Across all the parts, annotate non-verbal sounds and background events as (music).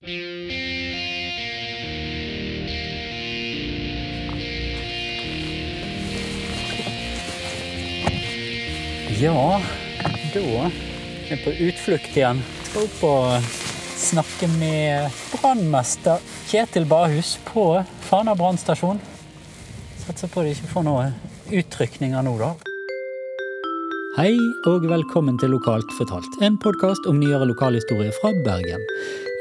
Ja, da er vi på utflukt igjen. Skal opp og snakke med brannmester Kjetil Bahus på Fana brannstasjon. Satser på de ikke får noen utrykninger nå, da. Hei og velkommen til Lokalt fortalt, en podkast om nyere lokalhistorie fra Bergen.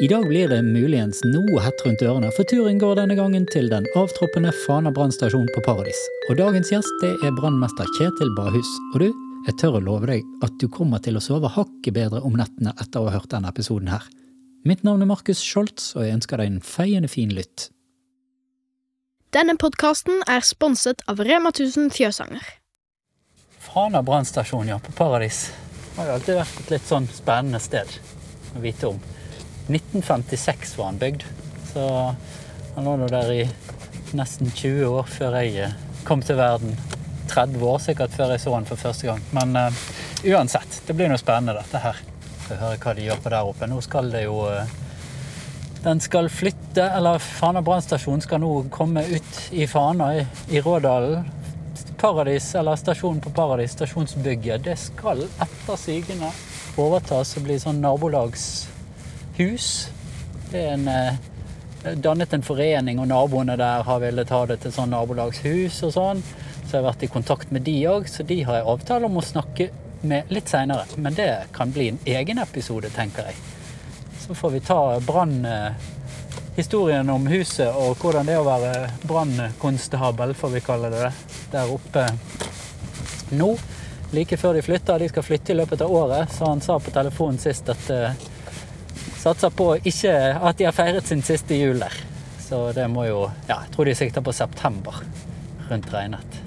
I dag blir det muligens noe hett rundt ørene, for turen går denne gangen til den avtroppende Fana brannstasjon på Paradis. Og dagens gjest det er brannmester Kjetil Bahus. Og du, jeg tør å love deg at du kommer til å sove hakket bedre om nettene etter å ha hørt denne episoden her. Mitt navn er Markus Scholz, og jeg ønsker deg en feiende fin lytt. Denne podkasten er sponset av Rema 1000 Fjøsanger. Fana brannstasjon, ja, på Paradis. Det har jo alltid vært et litt sånn spennende sted å vite om. 1956 var han bygd, så han lå nå der i nesten 20 år før jeg eh, kom til verden. 30 år sikkert før jeg så han for første gang. Men uh, uansett, det blir noe spennende dette her. Få høre hva de gjør på der oppe. Nå skal det jo uh, Den skal flytte, eller Fana brannstasjon skal nå komme ut i Fana, i, i Rådalen. Paradis, eller Stasjonen på Paradis, stasjonsbygget, det skal etter sigende overtas og bli sånn nabolagshus. Det er en eh, dannet en forening, og naboene der har villet ha det til sånn nabolagshus og sånn. Så jeg har vært i kontakt med de òg, så de har jeg avtale om å snakke med litt seinere. Men det kan bli en egen episode, tenker jeg. Så får vi ta brannhistorien om huset og hvordan det er å være brannkonstabel, får vi kalle det der oppe nå. Like før de flytter. De skal flytte i løpet av året, så han sa på telefonen sist at uh, satser på ikke at de har feiret sin siste jul der. Så det må jo Ja, jeg tror de sikter på september rundt regnet.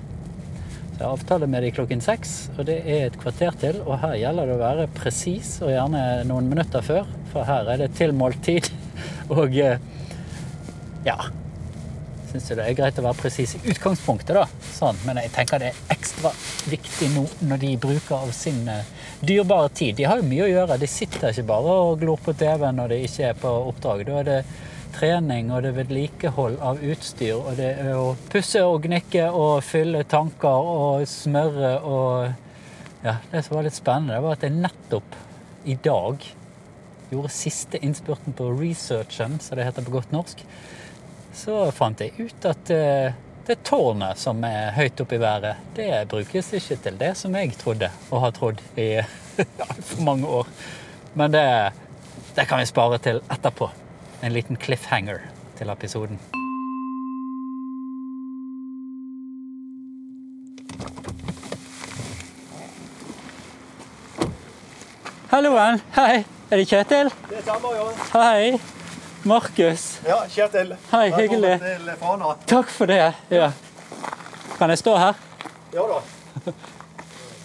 Så jeg har avtale med de klokken seks, og det er et kvarter til. Og her gjelder det å være presis, og gjerne noen minutter før, for her er det tilmålt tid. (laughs) Og eh, ja Syns det er greit å være presis i utgangspunktet, da. Sånn. Men jeg tenker det er ekstra viktig nå når de bruker av sin eh, dyrebare tid. De har jo mye å gjøre. De sitter ikke bare og glor på TV når de ikke er på oppdrag. Da er det trening og det vedlikehold av utstyr, og det er å pusse og gnikke og fylle tanker og smøre og Ja, det som var litt spennende, det var at jeg nettopp i dag gjorde siste innspurten på researchen, som det heter på godt norsk. Så fant jeg ut at eh, det tårnet som er høyt oppe i været, det brukes ikke til det som jeg trodde, og har trodd i (laughs) altfor mange år. Men det, det kan vi spare til etterpå. En liten cliffhanger til episoden. Halloen! Hei! Er det Kjetil? Det er ja. Hei! Markus. Ja, Kjetil. Hei, hyggelig. Takk for det. Ja. Kan jeg stå her? Ja da.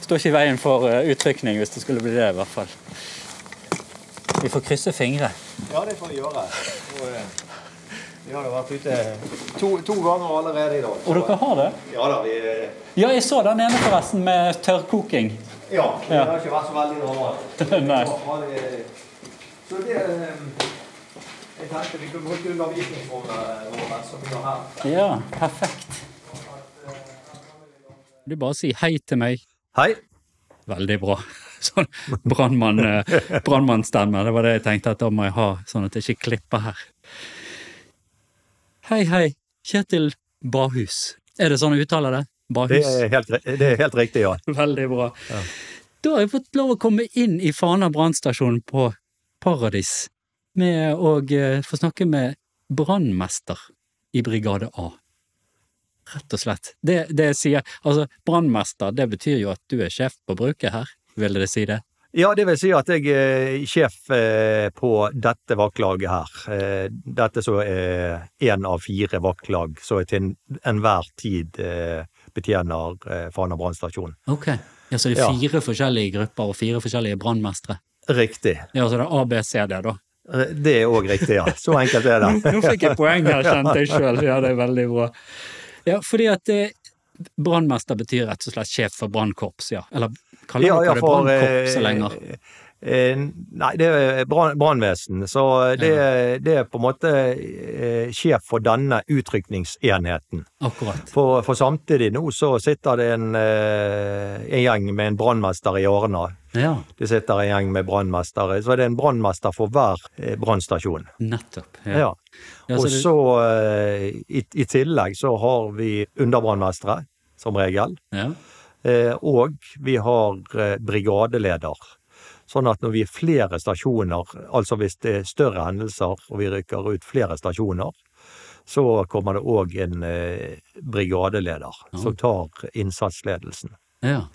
Står ikke i veien for uh, utrykning hvis det skulle bli det, i hvert fall. Vi får krysse fingre. Ja, det får vi gjøre. Og, eh, vi har vært ute to, to ganger allerede i dag. Og dere har det? Ja da, vi eh, Ja, jeg så den ene forresten med tørrkoking. Ja, det har ikke vært så veldig normalt. (laughs) Nei. Så det eh, Jeg tenkte vi kunne bruke undervisningsrommet vårt som vi har her. Ja, perfekt. Du bare sier hei til meg. Hei. Veldig bra. (laughs) Sånn brannmann, Brandmann. Det var det jeg tenkte at da må jeg ha, sånn at jeg ikke klipper her. Hei, hei. Kjetil Bahus. Er det sånn jeg uttaler det? Det er helt, det er helt riktig, ja. (laughs) Veldig bra. Ja. Da har jeg fått lov å komme inn i Fana brannstasjon på Paradis med å eh, få snakke med brannmester i Brigade A. Rett og slett. Det, det sier Altså, brannmester, det betyr jo at du er sjef på bruket her, ville det si det? Ja, det vil si at jeg er sjef eh, på dette vaktlaget her. Eh, Dette så er én av fire vaktlag som til enhver tid eh, betjener eh, Fana brannstasjon. Ok. Ja, Så det er Ja. fire forskjellige grupper og fire forskjellige brannmestere? Riktig. Ja, så det er ABCD, da. Eh, Det er òg riktig, ja. Så enkelt er det. Nå fikk jeg poeng her, kjente jeg sjøl. Ja, det er veldig bra. Ja, fordi at det, brannmester betyr rett og slett sjef for brannkorps, ja. Eller kaller Ja, dere ja, det for brannkorps eh, lenger? Eh, nei, det er brannvesen. Så det, det er på en måte eh, sjef for denne utrykningsenheten. Akkurat. For, for samtidig nå så sitter det en, eh, en gjeng med en brannmester i Arna. Ja, Det sitter en gjeng med brannmestere. Så det er en brannmester for hver eh, brannstasjon. nettopp. Ja. Ja, Og så eh, i, i tillegg så har vi underbrannmestere, som regel. ja. Eh, og vi har eh, brigadeleder. Sånn at når vi er flere stasjoner, altså hvis det er større hendelser og vi rykker ut flere stasjoner, så kommer det òg en eh, brigadeleder som tar innsatsledelsen. ja.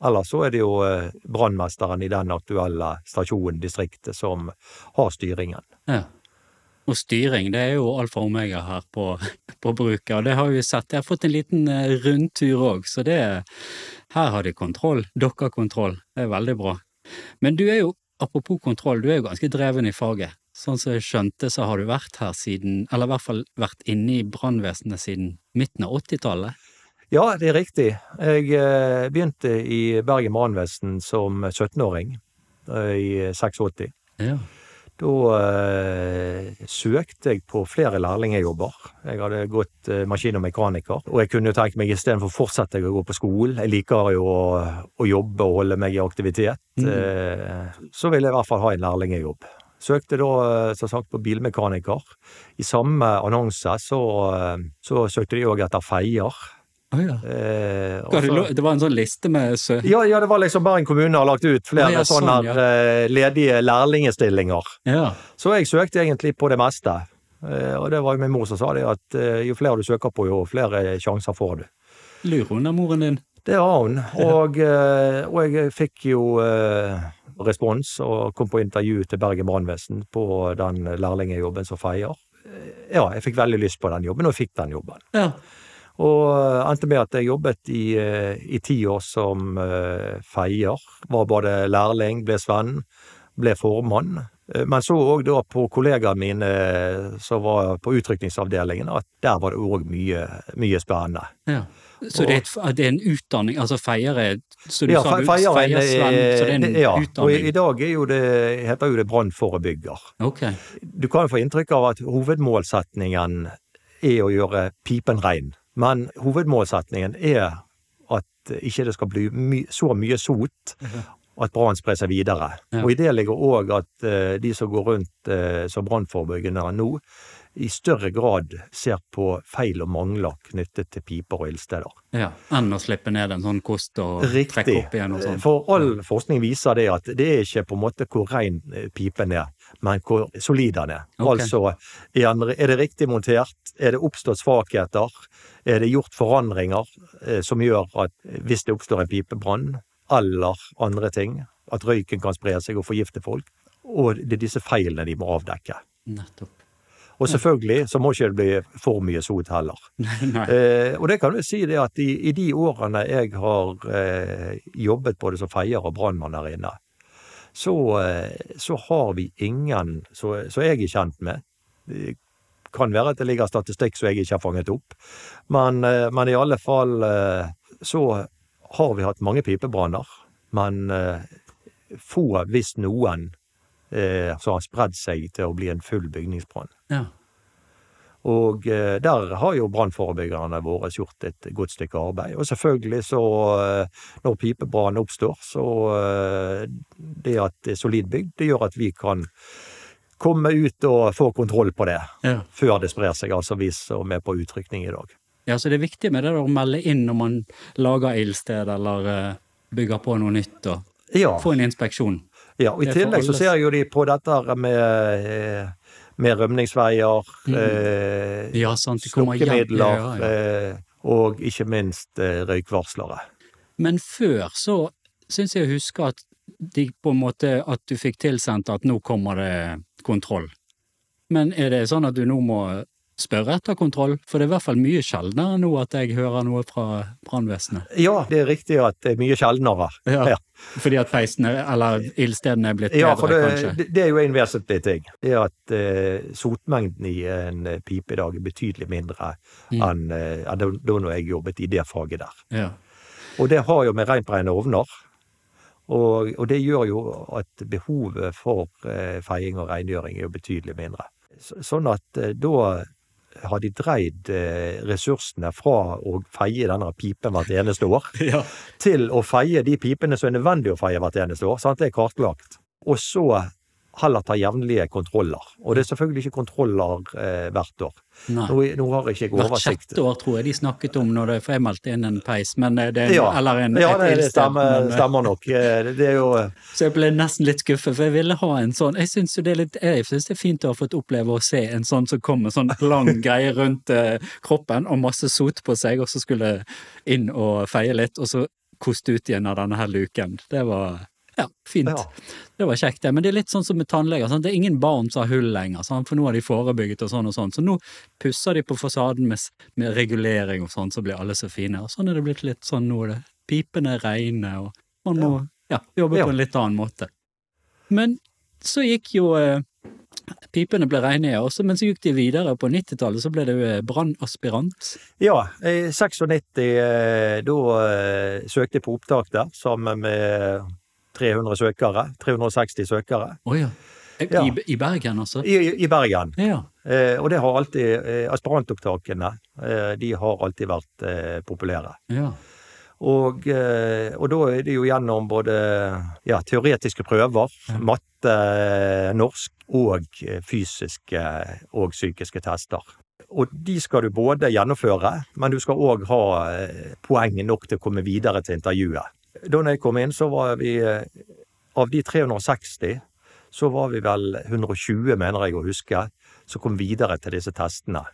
Ellers så er det jo eh, brannmesteren i den aktuelle stasjonen, distriktet, som har styringen. Ja. Og styring, det er jo alfa og omega her på, (laughs) på bruket, og det har vi sett. Jeg har fått en liten eh, rundtur òg, så det Her har de kontroll. Dere har kontroll. Det er veldig bra. Men du er jo, apropos kontroll, du er jo ganske dreven i faget. Sånn som jeg skjønte, så har du vært her siden, eller i hvert fall vært inne i brannvesenet siden midten av 80-tallet. Ja, det er riktig. Jeg eh, begynte i Bergen brannvesen som 17-åring eh, i 86. Ja. Da eh, søkte jeg på flere lærlingjobber. Jeg hadde gått eh, maskin og mekaniker, og jeg kunne jo tenke meg istedenfor fortsetter jeg å gå på skolen. Jeg liker jo å, å jobbe og holde meg i aktivitet. Eh, så ville jeg i hvert fall ha en lærlingjobb. Søkte da eh, som sagt på bilmekaniker. I samme annonse så, eh, så søkte de òg etter feier. Å ja. Eh, og Ga du så- lo- Det var en sånn liste med sø... ja, ja, det var liksom Bergen kommune har lagt ut flere oh, ja, sånn, sånne ja. eh, ledige lærlingestillinger. Ja. Så jeg søkte egentlig på det meste. Eh, Og det var jo min mor som sa det, at eh, jo flere du søker på, jo flere sjanser får du. Lurer hun av moren din? Det har hun. Og, eh, og jeg fikk jo eh, respons og kom på intervju til Bergen brannvesen på den lærlingjobben som feier. Ja, jeg fikk veldig lyst på den jobben, og fikk den jobben. Ja. Og eh, endte med at jeg jobbet i, eh, i ti år som eh, feier. Var både lærling, ble svenn, ble formann. Men så òg da på kollegaene mine som var på utrykningsavdelingen, at der var det òg mye, mye spennende. ja. Så det er, det er en utdanning, altså feier er Så du Ja, sa du feier, svenn, så det er en ja, Og i, dag jo det, heter jo det brannforebygger. Okay. Du kan jo få inntrykk av at hovedmålsetningen er å gjøre pipen rein. Men hovedmålsetningen er at ikke det skal bli my så mye sot (laughs) at brannen sprer seg videre. Ja. Og i det ligger òg at uh, de som går rundt uh, som brannforebyggende nå, i større grad ser på feil og mangler knyttet til piper og ildsteder. Ja. Enn å slippe ned en sånn kost og trekke opp igjen og sånn. For all forskning viser det at det er ikke på en måte hvor rein eh, pipen er, men hvor solid den er. Okay. Altså, er det riktig montert? Er det oppstått svakheter? Er det gjort forandringer eh, som gjør at hvis det oppstår en pipebrann, eller andre ting, at røyken kan spre seg og forgifte folk? Og det er disse feilene de må avdekke. Nettopp. Og selvfølgelig så må ikke det bli for mye sot heller. (laughs) Eh, og det kan du si det at i, i de årene jeg har eh, jobbet både som feier og brannmann her inne, så, eh, så har vi ingen så jeg er kjent med. Det kan være at det ligger statistikk som jeg ikke har fanget opp, men, eh, men i alle fall eh, så har vi hatt mange pipebranner, men få, hvis noen, som har spredd seg til å bli en full bygningsbrann. Ja. Og eh, der har jo brannforebyggerne våre gjort et godt stykke arbeid. Og selvfølgelig så, eh, når pipebrann oppstår, så eh, det at det er solid bygd, det gjør at vi kan komme ut og få kontroll på det Ja. før det sprer seg, altså vi som er på utrykning i dag. ja, så det er viktig med det å melde inn når man lager ildsted eller bygger på noe nytt, og Ja, få en inspeksjon. ja og i tillegg så ser ser jo de på dette med, med rømningsveier, eh, Ja, slukkemidler ja, ja. eh, og ikke minst eh, røykvarslere. Men før så syns jeg å huske at de på en måte at du fikk tilsendt at nå kommer det kontroll. Men er det sånn at du nå må spørre etter kontroll? For det er i hvert fall mye sjeldnere nå at jeg hører noe fra brannvesenet. Ja, det er riktig at det er mye sjeldnere. Ja. Ja. Fordi at peisene, eller ildstedene er blitt Ja, bedre, for det, kanskje? det- det er jo en vesentlig ting. Det er at uh, sotmengden i en eh, pipe i dag er betydelig mindre Mm. enn uh, da da jeg jobbet i det faget der. Ja. Og det har jo med rentbrennende ovner Og, og det gjør jo at behovet for eh, feiing og rengjøring er jo betydelig mindre. Så, sånn at eh, da har de dreid eh, ressursene fra å feie denne pipen hvert eneste år, (laughs) Ja. til å feie de pipene som er nødvendig å feie hvert eneste år. Sant? Det er kartlagt. Og så heller ta jevnlige kontroller. Og det er selvfølgelig ikke kontroller eh, hvert år. Nei. Nå, nå har jeg ikke Hvert oversikt. sjette år tror jeg de snakket om når det, for jeg meldte inn en peis, men eh, det er Ja, eller en, ja det, det stemmer, men, eh, stemmer nok. Eh, Det, det er jo Så jeg ble nesten litt skuffet, for jeg ville ha en sånn Jeg syns det er litt Jeg synes det er fint å ha fått oppleve å se en sånn som kom med sånn lang (laughs) greie rundt eh, kroppen og masse sot på seg, og så skulle inn og feie litt, og så koste ut igjen av denne her luken. Det var ja, fint. Ja. Det var kjekt, det. Men det er litt sånn som med tannleger. Sant? Det er ingen barn som har hull lenger, sant? for nå har de forebygget og sånn og sånn. Så nå pusser de på fasaden med, med regulering og sånn, så blir alle så fine. Og sånn er det blitt litt sånn nå. det Pipene regner, og man må ja, jobbe på en litt annen måte. Men så gikk jo eh, Pipene ble reine, ja, også, men så gikk de videre. På 90-tallet så ble det eh, brannaspirant. Ja, i 96 eh, da søkte jeg på opptak der sammen med 300 søkere. 360 søkere. Oh, ja. Ja. I, I Bergen, altså? I, i Bergen. Ja. Eh, og det har alltid eh, Aspirantopptakene, eh, de har alltid vært eh, populære. ja. Og, eh, og da er det jo gjennom både ja, teoretiske prøver, matte, norsk og fysiske og psykiske tester. Og de skal du både gjennomføre, men du skal òg ha poeng nok til å komme videre til intervjuet. Da jeg kom inn, så var vi eh, Av de 360 så var vi vel 120, mener jeg å huske, som kom videre til disse testene.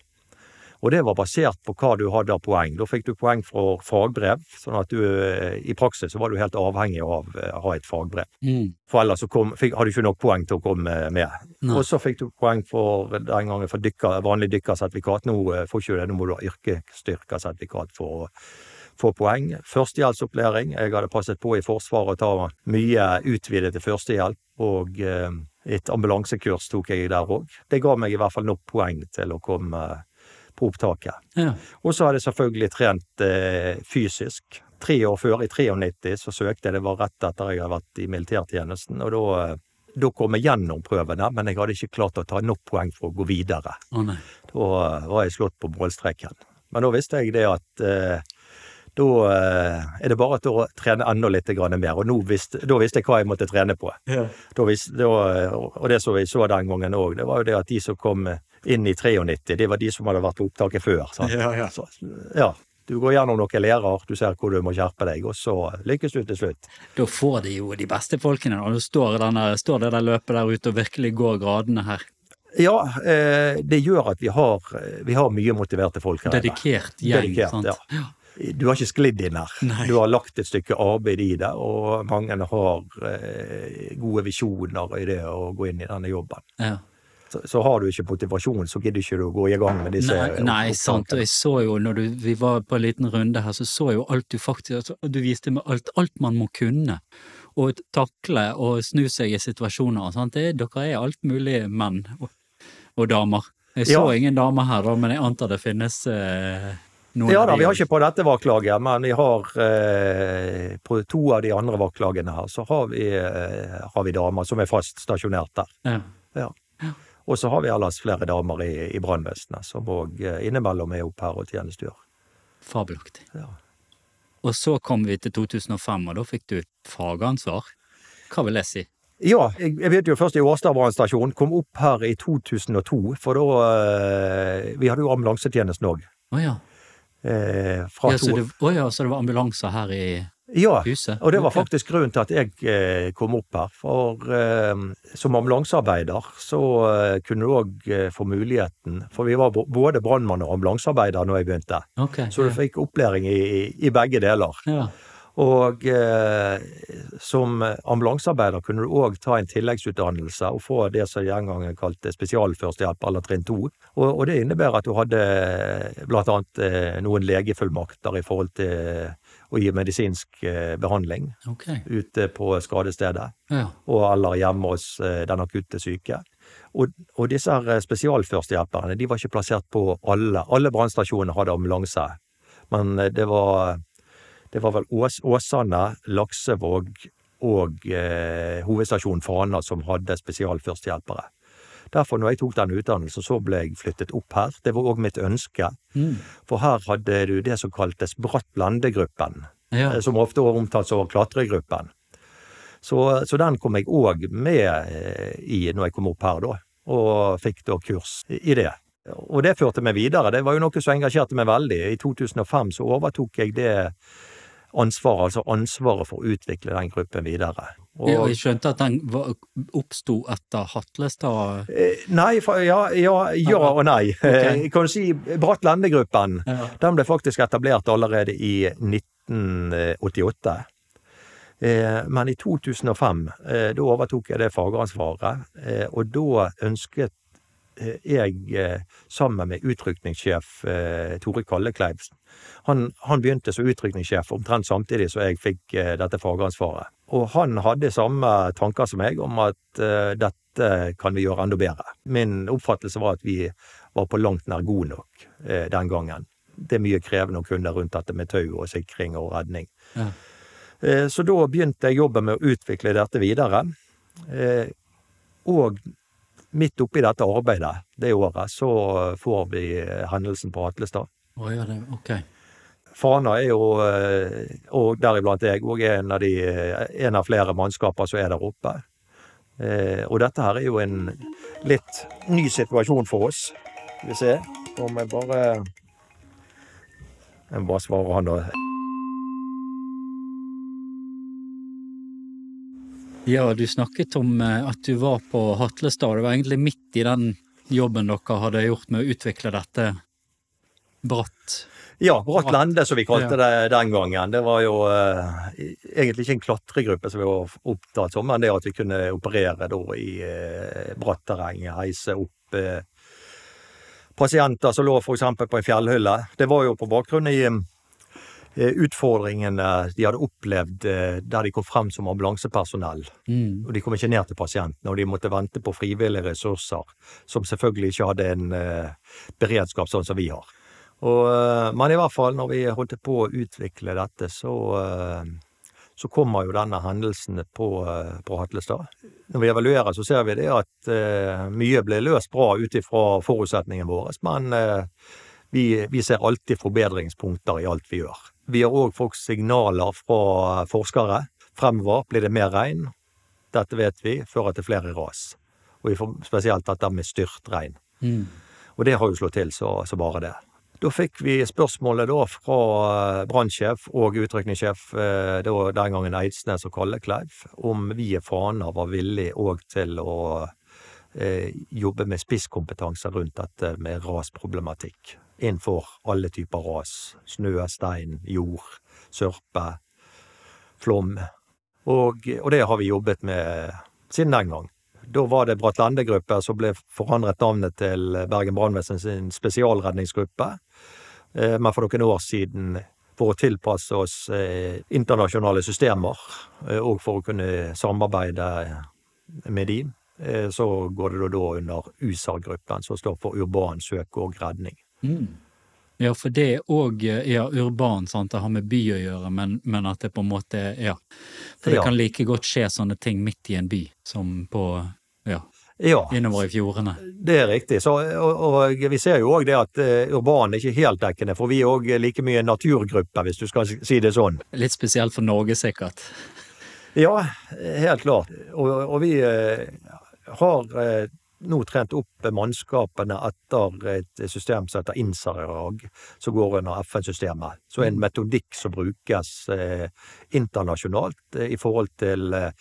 Og det var basert på hva du hadde av poeng. Da fikk du poeng for fagbrev, sånn at du eh, i praksis så var du helt avhengig av eh, å ha et fagbrev. Mm. For ellers så kom, fikk, hadde du ikke nok poeng til å komme med. Nei. Og så fikk du poeng for den gangen for dykker, vanlig dykkersertifikat. Nå får får ikke du det, nå må du ha yrkesstyrkersertifikat for å få poeng. Førstehjelpsopplæring. Jeg hadde passet på i Forsvaret å ta mye utvidet til førstehjelp, og eh, et ambulansekurs tok jeg der òg. Det ga meg i hvert fall nok poeng til å komme på opptaket. Ja. Og så har jeg selvfølgelig trent eh, fysisk. Tre år før, i 93, så søkte jeg. Det var rett etter jeg hadde vært i militærtjenesten. Og da, eh, da kom jeg gjennom prøvene, men jeg hadde ikke klart å ta nok poeng for å gå videre. Å nei. Da var jeg slått på målstreken. Men da visste jeg det at eh, da eh, er det bare å trene enda litt mer. Og nå visste, da visste jeg hva jeg måtte trene på. Ja. Da visste, da, og det som vi så den gangen òg, det var jo det at de som kom inn i 93, det var de som hadde vært på opptaket før. Sant? Ja, ja. Så, ja. Du går gjennom noen lærer, du ser hvor du må skjerpe deg, og så lykkes du til slutt. Da får de jo de beste folkene, og da står, denne, står det der løpet der ute og virkelig går gradene her. Ja, eh, det gjør at vi har, vi har mye motiverte folk her. Dedikert gjeng, Dedikert, sant? ja. Du har ikke sklidd inn her. Nei. Du har lagt et stykke arbeid i det, og mange har eh, gode visjoner i det å gå inn i denne jobben. Ja. Så, så har du ikke motivasjon, så gidder ikke du å gå i gang med disse Nei, nei sant. Og jeg så jo, når du, vi var på en liten runde her, så så jeg jo alt du faktisk altså, Du viste meg alt, alt man må kunne. Og takle og snu seg i situasjoner. Sant? Det, dere er alt mulig menn og, og damer. Jeg så Ja. ingen damer her, da, men jeg antar det finnes eh, noen Ja da, vi har ikke på dette vaktlaget, men vi har eh, på to av de andre vaktlagene her, så har vi, eh, har vi damer som er fast stasjonert der. Ja. Ja. Og så har vi ellers flere damer i, i brannvesenet, som òg eh, innimellom er opp her og tjenestegjør. Fabelaktig. Ja. Og så kom vi til 2005, og da fikk du fagansvar. Hva vil jeg si? Ja, jeg, jeg begynte jo først i Årstad brannstasjon. Kom opp her i 2002, for da eh, Vi hadde jo ambulansetjenesten òg. Oh, ja. Eh, fra Ja, så det, å ja, så det var ambulanser her i Ja, huset? og det var okay. faktisk grunnen til at jeg eh, kom opp her. For eh, som ambulansearbeider så eh, kunne du òg eh, få muligheten For vi var både brannmann og ambulansearbeider når jeg begynte. Okay, Så du ja. fikk opplæring i, i, i begge deler. ja. Og eh, som ambulansearbeider kunne du òg ta en tilleggsutdannelse og få det som den gangen kalte spesialførstehjelp, eller trinn to. Og, og det innebærer at du hadde blant annet eh, noen legefullmakter i forhold til å gi medisinsk eh, behandling okay. ute på skadestedet, Ja. og eller hjemme hos eh, den akutte syke. Og, og disse her eh, spesialførstehjelperne de var ikke plassert på alle. Alle brannstasjoner hadde ambulanse, men eh, det var det var vel Ås, Åsane, Laksevåg, og eh, hovedstasjonen Fana som hadde spesialførstehjelpere. Derfor, når jeg tok den utdannelsen, så ble jeg flyttet opp her. Det var òg mitt ønske. Mm. For her hadde du det som kaltes Bratt Landegruppen, Ja. eh, som ofte var omtalt som klatregruppen. Så, så den kom jeg òg med eh, i når jeg kom opp her, da. Og fikk da kurs i det. Og det førte meg videre. Det var jo noe som engasjerte meg veldig. I 2005 så overtok jeg det ansvaret, altså ansvaret for å utvikle den gruppen videre. Og, Ja, Jeg skjønte at den oppsto etter Hatlestad Eh, Nei, for, ja, ja, ja og nei. Okay. (laughs) Jeg kan si Bratt Lende-gruppen. Ja. Den ble faktisk etablert allerede i 1988. Eh, Men i 2005, eh, da overtok jeg det fagansvaret, og da ønsket jeg, eh, sammen med utrykningssjef eh, Tore Kallekleivsen han, han begynte som utrykningssjef omtrent samtidig som jeg fikk eh, dette fagansvaret. Og han hadde samme tanker som meg om at dette kan vi gjøre enda bedre. Min oppfattelse var at vi var på langt nær gode nok den gangen. Det er mye krevende å kunne rundt dette med tau og sikring og redning. Ja. Så da begynte jeg jobben med å utvikle dette videre. Og midt oppi dette arbeidet det året, så får vi eh, hendelsen på Atlestad. Oh, ja, det, ok. Fana er jo, eh, og deriblant jeg, òg en av, de, eh, en av flere mannskaper som er der oppe. Og dette her er jo en litt ny situasjon for oss. Skal vi se om jeg bare Jeg bare svare han, da. Ja, du snakket om eh, at du var på Hatlestad. Det var egentlig midt i den jobben dere hadde gjort med å utvikle dette bratt. Ja, Bratt Lende, som vi kalte det den gangen. Det var jo eh, egentlig ikke en klatregruppe som vi var opptatt som, men det at vi kunne operere da i eh, bratt terreng, heise opp eh, pasienter som lå f.eks. på en fjellhylle. Det var jo på bakgrunn i utfordringene de hadde opplevd eh, der de kom frem som ambulansepersonell. Mm. Og de kom ikke ned til pasientene, og de måtte vente på frivillige ressurser, som selvfølgelig ikke hadde en eh, beredskap sånn som vi har. Og, eh, men i hvert fall, når vi holdt på å utvikle dette, så, eh, så kommer jo denne hendelsen på, eh, på Hatlestad. Når vi evaluerer, så ser vi det at eh, mye ble løst bra ut ifra forutsetningen våre, men eh, vi, vi ser alltid forbedringspunkter i alt vi gjør. Vi har òg fått signaler fra forskere. Fremover blir det mer regn. Dette vet vi fører til flere ras. Og spesielt dette med styrtregn. Mm. Og det har jo slått til så, så bare det. Da fikk vi spørsmålet da fra eh, brannsjef og utrykningssjef, eh, den gangen Eidsnes og Kallekleiv, om vi i Fana var villige òg til å eh, jobbe med spisskompetanse rundt dette med rasproblematikk. Innenfor alle typer ras. Snø, stein, jord, sørpe, flom. Og, og det har vi jobbet med siden den gang. Da var det Bratt Lende-gruppe som ble forandret navnet til Bergen brannvesen sin spesialredningsgruppe. Eh, Men for noen år siden, for å tilpasse oss eh, internasjonale systemer, eh, og for å kunne samarbeide med de, så går det da under USAR-gruppen, som står for urban søk og redning. Mm. Ja, for det er òg ja, urban, sant, det har med by å gjøre, men, men at det på en måte Ja. For det Ja. kan like godt skje sånne ting midt i en by som på Ja, Ja, innover i fjordene. det er riktig. Så, og, og vi ser jo òg det at eh, urban er ikke helt dekkende, for vi er òg like mye naturgruppe, hvis du skal si det sånn. Litt spesielt for Norge, sikkert. Ja, helt klart. Og, og vi eh, har eh, nå trent opp mannskapene etter et system som heter INSARAG, som går under FN-systemet. Så en metodikk som brukes eh, internasjonalt eh, i forhold til eh,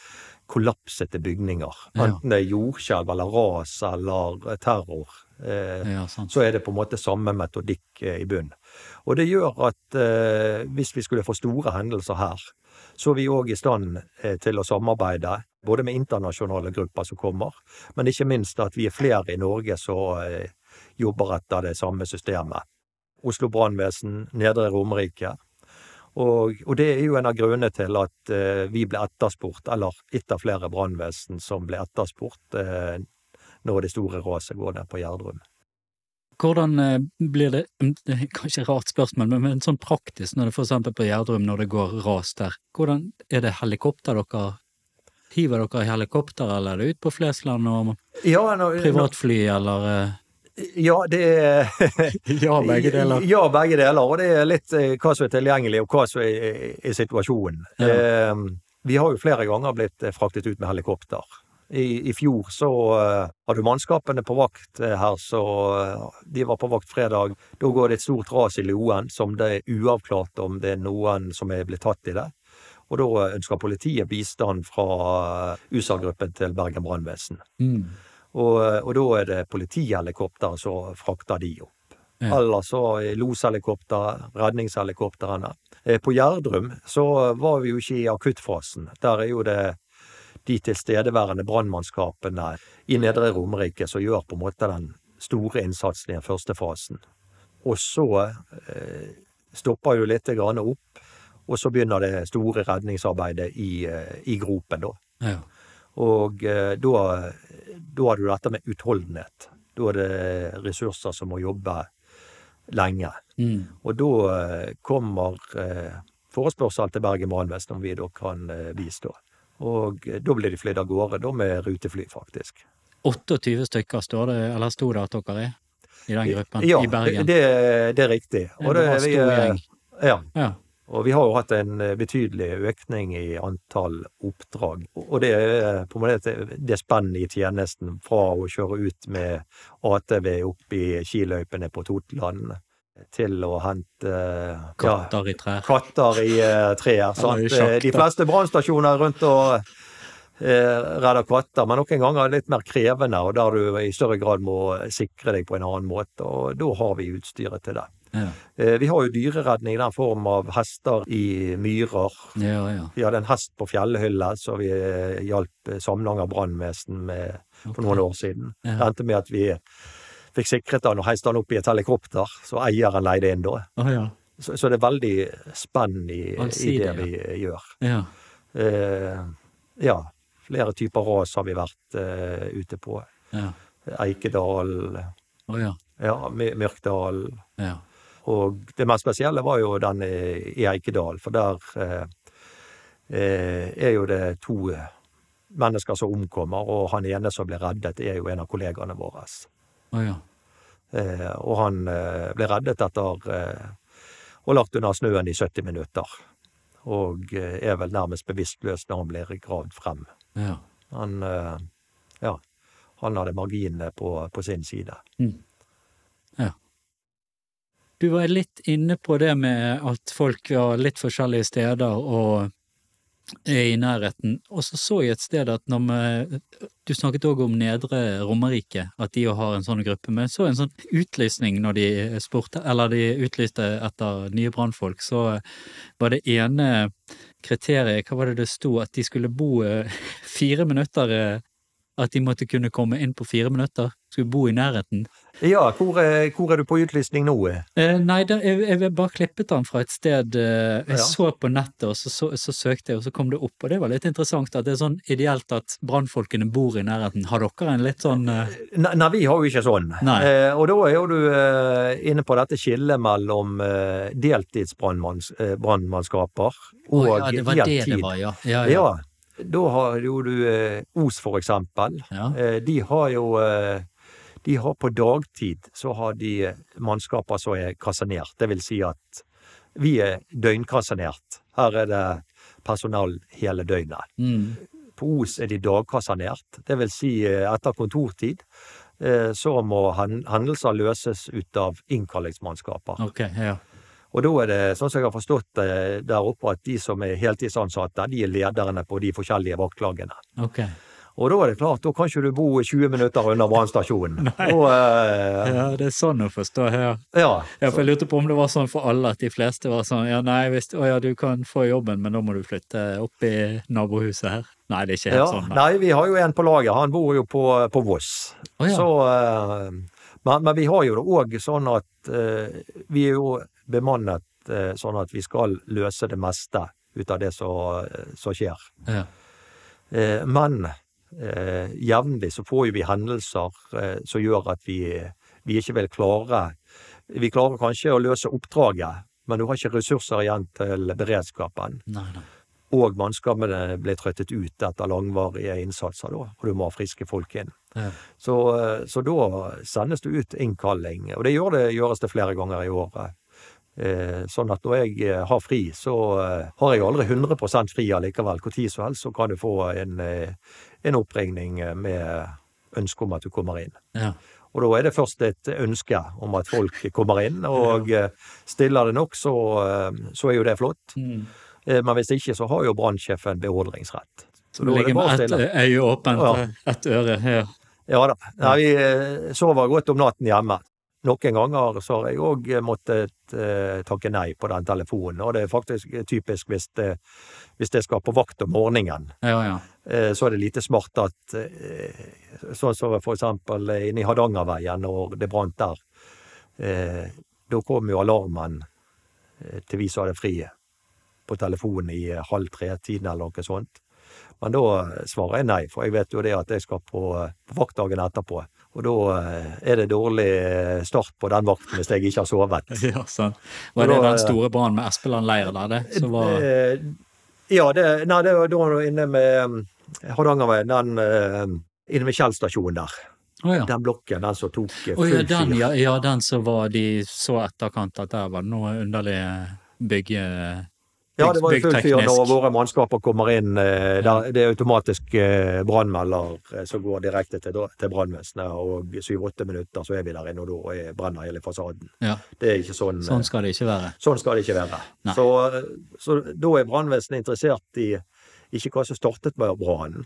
kollapsete bygninger. Enten det er jordskjelv eller ras eller eh, terror. Eh, Ja, så er det på en måte samme metodikk eh, i bunn. Og det gjør at eh, hvis vi skulle få store hendelser her, så er vi òg i stand til å samarbeide, både med internasjonale grupper som kommer, men ikke minst at vi er flere i Norge som jobber etter det samme systemet. Oslo brannvesen, Nedre Romerike. Og, og det er jo en av grunnene til at vi ble etterspurt, eller ett av flere brannvesen som ble etterspurt når det store raset går ned på Gjerdrum. Hvordan eh, blir det Det er kanskje et rart spørsmål, men, men sånn praktisk, når det for eksempel på Gjerdrum, når det går ras der, hvordan er det helikopter dere hiver dere i helikopter, eller er det ut på Flesland og Ja, nå, privatfly, eller eh, ja, det er (laughs) Ja, begge deler. Ja, begge deler. Og det er litt eh, hva som er tilgjengelig, og hva som er, er situasjonen. Ja. Eh, vi har jo flere ganger blitt eh, fraktet ut med helikopter. I, I fjor så uh, hadde mannskapene på vakt uh, her, så uh, de var på vakt fredag. Da går det et stort ras i Loen som det er uavklart om det er noen som er blitt tatt i det. Og da ønsker politiet bistand fra USA-gruppen til Bergen brannvesen. Mm. Og, og da er det politihelikopter som frakter de opp. Ja. Eller så er loshelikopter, redningshelikoptrene. På Gjerdrum så var vi jo ikke i akuttfasen. Der er jo det de tilstedeværende brannmannskapene i Nedre Romerike som gjør på en måte den store innsatsen i den første fasen. Og så eh, stopper jo litt grann opp, og så begynner det store redningsarbeidet i, eh, i gropen, da. Ja. Og eh, da, da har du dette med utholdenhet. Da er det ressurser som må jobbe lenge. Mm. Og da eh, kommer eh, forespørsel til Bergen brannvesen om vi da kan eh, bistå. Og eh, da blir de flydd av gårde, da med rutefly, faktisk. 28 stykker står det, eller sto det at dere er i den gruppen ja, i Bergen? Det, det, det er riktig. En det, vi, stor eh, gjeng. Ja. Ja. Og vi har jo hatt en eh, betydelig økning i antall oppdrag. Og det er på en måte det spennet i tjenesten fra å kjøre ut med ATV opp i skiløypene på Totland til å hente ja, i trær. katter i uh, trær. Sjakk, De fleste brannstasjoner rundt og uh, redder katter, men noen ganger er litt mer krevende, og der du i større grad må sikre deg på en annen måte. Og da har vi utstyret til det. Ja. Eh, vi har jo dyreredning i den form av hester i myrer. ja, ja. Vi hadde en hest på Fjellhylle, så vi eh, hjalp eh, Samnanger brannvesen med for noen år siden. Det endte med at vi fikk sikret han og heiste han opp i et helikopter, så eieren leide inn da. Å ja. Så, så det er veldig spenn i, i det vi eh, gjør. Ja. Eh, ja, flere typer ras har vi vært eh, ute på. Ja. Eikedal, oh, ja. ja, Myrkdal. Ja. Og det mest spesielle var jo den i, i Eikedal, for der eh, eh, er jo det to mennesker som omkommer, og han ene som ble reddet, er jo en av kollegaene våre. Å ja. Eh, og han eh, ble reddet etter eh, og lagt under snøen i 70 minutter. Og eh, er vel nærmest bevisstløs når han blir gravd frem. Ja. Han, eh, ja, han hadde marginene på, på sin side. Ja. Du var litt inne på det med at folk var litt forskjellige steder og i nærheten. Og så så jeg et sted at når vi Du snakket òg om Nedre Romerike, at de har en sånn gruppe. Men så en sånn utlysning når de spurte, eller de utlyste etter nye brannfolk, så var det ene kriteriet, hva var det det sto, at de skulle bo eh, fire minutter eh, At de måtte kunne komme inn på fire minutter. Skulle bo i nærheten. Ja, hvor er, hvor er du på utlysning nå? Eh, nei, der, jeg, jeg bare klippet den fra et sted eh, jeg Ja. så på nettet, og så, så, så søkte jeg, og så kom det opp. Og det var litt interessant at det er sånn ideelt at brannfolkene bor i nærheten. Har dere en litt sånn eh, Nei, nei, vi har jo ikke sånn. Eh, og da er jo du eh, inne på dette skillet mellom eh, deltidsbrannmannskaper og ja, det var det det var, ja. Ja, ja. Ja, da har jo du eh, Os, for eksempel. Ja. Eh, de har jo eh, De har på dagtid så har de eh, mannskaper som er kasernert. Det vil si at vi er døgnkasernert. Her er det personal hele døgnet. Mm. På Os er de dagkasernert. Det vil si eh, etter kontortid eh, så må hendelser løses ut av innkallingsmannskaper. Okay, ja. Og da er det, sånn som jeg har forstått det der oppe, at de som er heltidsansatte, de er lederne på de forskjellige vaktlagene. Ok. Og da er det klart, da kan ikke du bo 20 minutter unna brannstasjonen. Eh, Ja, det er sånn å forstå her. ja. Ja, for jeg lurte på om det var sånn for alle, at de fleste var sånn ja, nei, hvis, å ja, du kan få jobben, men da må du flytte opp i nabohuset her. Nei, det er ikke helt ja. sånn. da. Nei, vi har jo en på laget. Han bor jo på, på Voss. Oh, ja. Så uh, men, men vi har jo det òg sånn at uh, vi er jo bemannet eh, sånn at vi skal løse det meste ut av det som skjer. Ja. Eh, men eh, jevnlig så får jo vi hendelser eh, som gjør at vi, vi ikke vil klare Vi klarer kanskje å løse oppdraget, men du har ikke ressurser igjen til beredskapen. Nei, nei. og mannskapene blir trøttet ut etter langvarige innsatser, da, og du må ha friske folk inn. Ja. Så, eh, så da sendes det ut innkalling, og det, gjør det gjøres det flere ganger i året. Eh, sånn at når jeg eh, har fri, så eh, har jeg aldri 100% fri allikevel. Tid som helst så kan du få en, en oppringning med ønske om at du kommer inn. Ja. Og da er det først et ønske om at folk kommer inn, (laughs) og stiller det nok, så, så er jo det flott. Mm. Men hvis ikke, så har jo brannsjefen beordringsrett. Så da er bare med ett øye åpent, Ja. ett øre. her. Ja da. Nei, vi sover godt om natten hjemme. Noen ganger så har jeg òg måttet eh, takke nei på den telefonen, og det er faktisk typisk hvis det, hvis det skal på vakt om morgenen. ja, ja. Eh, så er det lite smart at eh, Sånn som for eksempel inne i Hardangerveien, når det brant der. Eh, da kom jo alarmen eh, til vi som hadde fri, på telefonen i eh, halv tre-tiden eller noe sånt. Men da eh, svarer jeg nei, for jeg vet jo det at jeg skal på, eh, på vaktdagen etterpå. Og da eh, er det dårlig eh, start på den vakten hvis jeg ikke har sovet. (laughs) ja sant. Var det da- den store brannen med Espeland leir der, det? Som var Eh, Ja, det, nei, det var da inne med Hardangerveien, den eh, inne med Kjell stasjon der. Oh, ja. Den blokken, den som tok full oh, ja, den, ja, ja, den som var de så etterkant at der var det noe underlig bygge... Ja, det var jo full fyr når våre mannskaper kommer inn. eh, Der, det er automatisk eh, brannmelder eh, som går direkte til, til brannvesenet, og syv-åtte minutter så er vi der inne, og da er- brenner hele fasaden. Ja, Det er ikke sånn eh, sånn skal det ikke være. Sånn skal det ikke være. Så, så da er brannvesenet interessert i ikke hva som startet med brannen.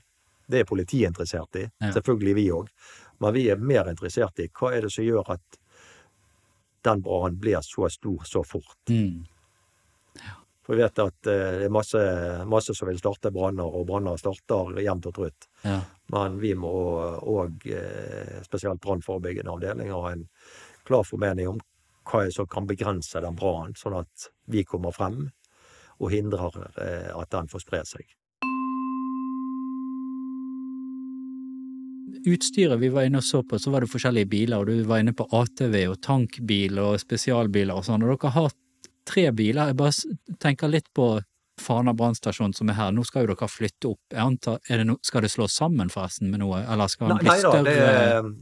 Det er politiet interessert i. Ja. Selvfølgelig vi òg. Men vi er mer interessert i hva er det som gjør at den brannen blir så stor så fort. Mm. For vi vet at eh, det er masse, masse som vil starte branner, og branner starter jevnt og trutt. Ja. Men vi må òg, spesielt brannforebyggende avdeling, ha en klar formening om hva som kan begrense den brannen, sånn at vi kommer frem og hindrer eh, at den får spre seg. Utstyret vi var inne og så på, så var det forskjellige biler, og du var inne på ATV og tankbil og spesialbiler og sånn, og dere har tre biler. Jeg bare tenker litt på Fana brannstasjon som er her. Nå skal jo dere flytte opp. Antar, det no, skal det slås sammen forresten med noe, eller skal den bli nei da,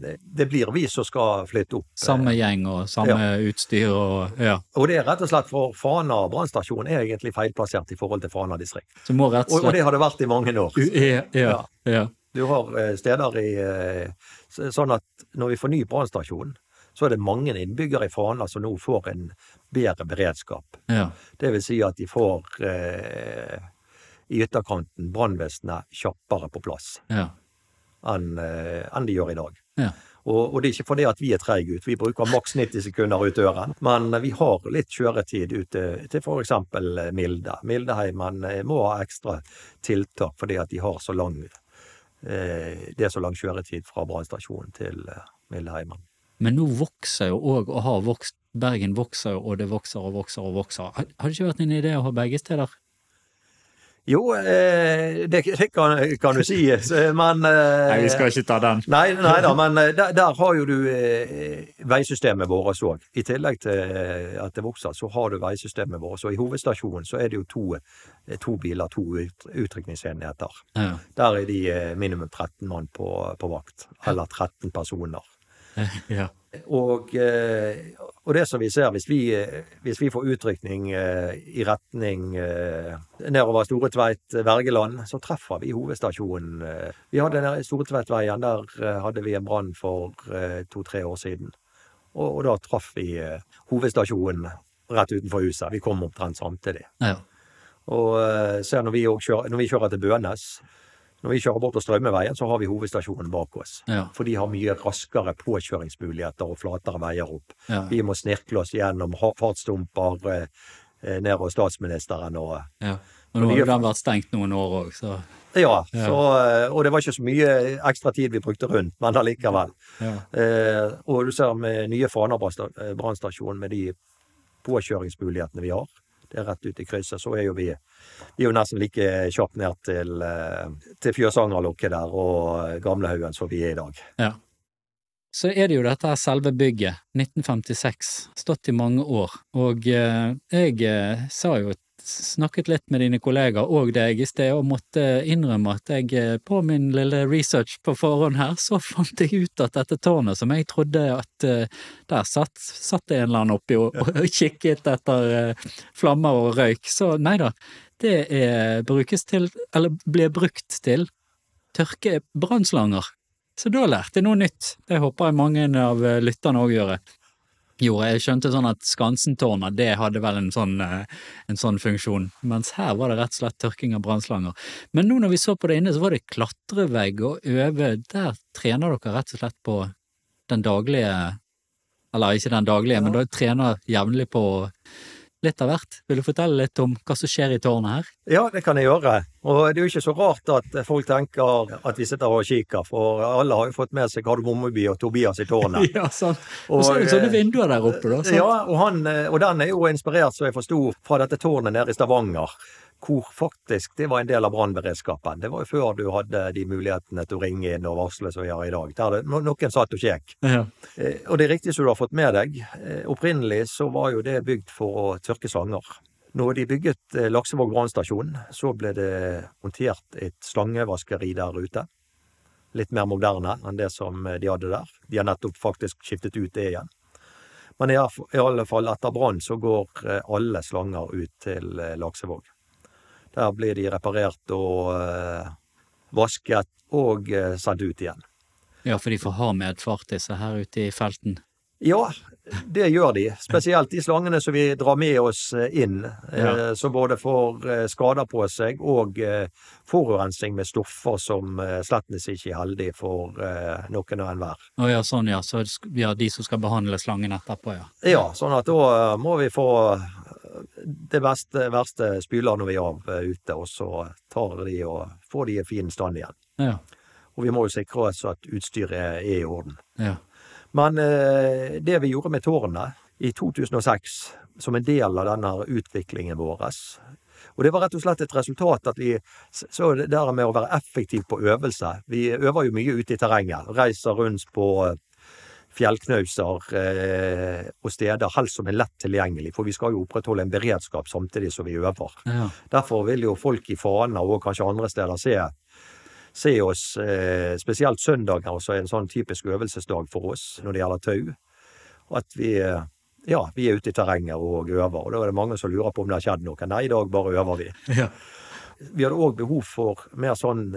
det, det blir vi som skal flytte opp. Samme gjeng og samme utstyr og ja. Og det er rett og slett for Fana brannstasjon er egentlig feilplassert i forhold til Fana distrikt. Så må rett Og, og det har det vært i mange år. U- ja, ja, ja. Du har eh, steder i eh, Sånn at når vi får ny brannstasjon, så er det mange innbyggere i Fana som nå får en bedre beredskap. ja. Det vil si at de får eh, i ytterkanten brannvesenet kjappere på plass ja. enn eh, en de gjør i dag. Ja. Og, og det er ikke fordi at vi er treige ut, vi bruker maks 90 sekunder ut døren. Men vi har litt kjøretid ut til, til f.eks. Milde. Mildeheimen eh, må ha ekstra tiltak fordi at de har så lang eh, Det er så lang kjøretid fra brannstasjonen til eh, Mildeheimen. Men nå vokser jo òg, og har vokst, Bergen vokser jo, og det vokser og vokser og vokser. Har har det ikke vært en idé å ha begge steder? Jo, eh, det, det kan, kan du si, Nei, men eh, (laughs) ikke ta den. Nei, nei da, men eh, der, der har jo du eh, veisystemet vårt òg. I tillegg til eh, at det vokser, så har du veisystemet vårt. Og i hovedstasjonen så er det jo to, eh, to biler, to ut, utrykningsenheter. Ja. Der er de eh, minimum 13 mann på, på vakt. Eller 13 personer. (laughs) ja. Og, eh, og det som vi ser, hvis vi, eh, hvis vi får utrykning eh, i retning nedover Store Tveit, Vergeland, så treffer vi hovedstasjonen. eh. Vi hadde nede Store Tveitveien, der eh, hadde vi en brann for eh, to-tre år siden. Og, og da traff vi eh, hovedstasjonen rett utenfor huset. Vi kom omtrent samtidig. ja. Og eh, ser når vi, kjører, når vi kjører til Bønes, når vi kjører bort på Strømmeveien, så har vi hovedstasjonen bak oss. Ja. For de har mye raskere påkjøringsmuligheter og flatere veier opp. Ja. Vi må snirkle oss gjennom fartsdumper eh, eh, ned hos statsministeren og ja. Og nå har den vært stengt noen år òg, så Ja. Så, eh, og det var ikke så mye ekstra tid vi brukte rundt, men allikevel. ja. Eh, og du ser med nye Fana eh, brannstasjon med de påkjøringsmulighetene vi har, det er rett ut i krysset, så er jo vi, vi er jo nesten like kjapt ned til, eh, til Fjøsangerlokket der og Gamlehaugen som vi er i dag. Ja. Så er det jo dette selve bygget, 1956, stått i mange år, og eh, jeg eh, sa jo snakket litt med dine kollegaer og deg i sted, og måtte innrømme at jeg eh, på min lille research på forhånd her, så (laughs) fant jeg ut at dette tårnet som jeg trodde at uh, der satt, satt en eller annen oppi og, og kikket etter uh, flammer og røyk, så nei da. Det er, brukes til, eller blir brukt til, tørke brannslanger. Så da lærte jeg noe nytt. Det håper jeg mange av lytterne òg gjør. Jo, jeg skjønte sånn at Skansentårnet, det hadde vel en sånn, eh, en sånn funksjon, mens her var det rett og slett tørking av brannslanger. Men nå når vi så på det inne, så var det klatrevegg og øve, der trener dere rett og slett på den daglige Eller ikke den daglige, men dere trener jevnlig på litt av hvert. Vil du fortelle litt om hva som skjer i tårnet her? Ja, det kan jeg gjøre. Og det er jo ikke så rart at folk tenker at vi sitter og kikker, for alle har jo fått med seg Kardemommeby og Tobias i tårnet. (laughs) ja, sant. Og så er det sånne vinduer der oppe, da. Sant? Ja, og, han, og den er jo inspirert, så jeg forsto, fra dette tårnet nede i Stavanger hvor faktisk det var en del av brannberedskapen. Det var jo før du hadde de mulighetene til å ringe inn og varsle som vi har i dag. Der det, noen satt og kjekk. Ja. Eh, og det er riktig som du har fått med deg. Eh, opprinnelig så var jo det bygd for å tørke slanger. Når de bygget eh, Laksevåg brannstasjon, så ble det montert et slangevaskeri der ute. Litt mer moderne enn det som de hadde der. De har nettopp faktisk skiftet ut det igjen. Men i alle fall etter brann så går alle slanger ut til Laksevåg. Der blir de reparert og uh, vasket og uh, sendt ut igjen. Ja, for de får ha med et medfart, disse her ute i felten? Ja, det gjør de. Spesielt de slangene som vi drar med oss eh, inn, ja. eh, som både får eh, skader på seg og forurensing forurensning med stoffer som eh, slettens ikke er heldig for eh, noen og enhver. Å ja, sånn ja. Så ja, de som skal behandle slangen etterpå, ja. Ja, sånn at da må vi få det verste, verste når vi av ute, og så tar de og får de i fin stand igjen. Ja. Og vi må jo sikre oss at utstyret er i orden. Ja. Men eh, det vi gjorde med tårnet i 2006, som en del av denne utviklingen vår Og det var rett og slett et resultat at vi så det der med å være effektiv på øvelse. Vi øver jo mye ute i terrenget. Reiser rundt på fjellknauser eh, og steder helst som er lett tilgjengelig, for vi skal jo opprettholde en beredskap samtidig som vi øver. Ja. Derfor vil jo folk i Fana og kanskje andre steder se, se oss, eh, spesielt søndager, altså en sånn typisk øvelsesdag for oss når det gjelder tau. At vi, ja, vi er ute i terrenget og øver, og da er det mange som lurer på om det har skjedd noe. Nei, i dag bare øver vi. Ja. Vi hadde òg behov for mer sånn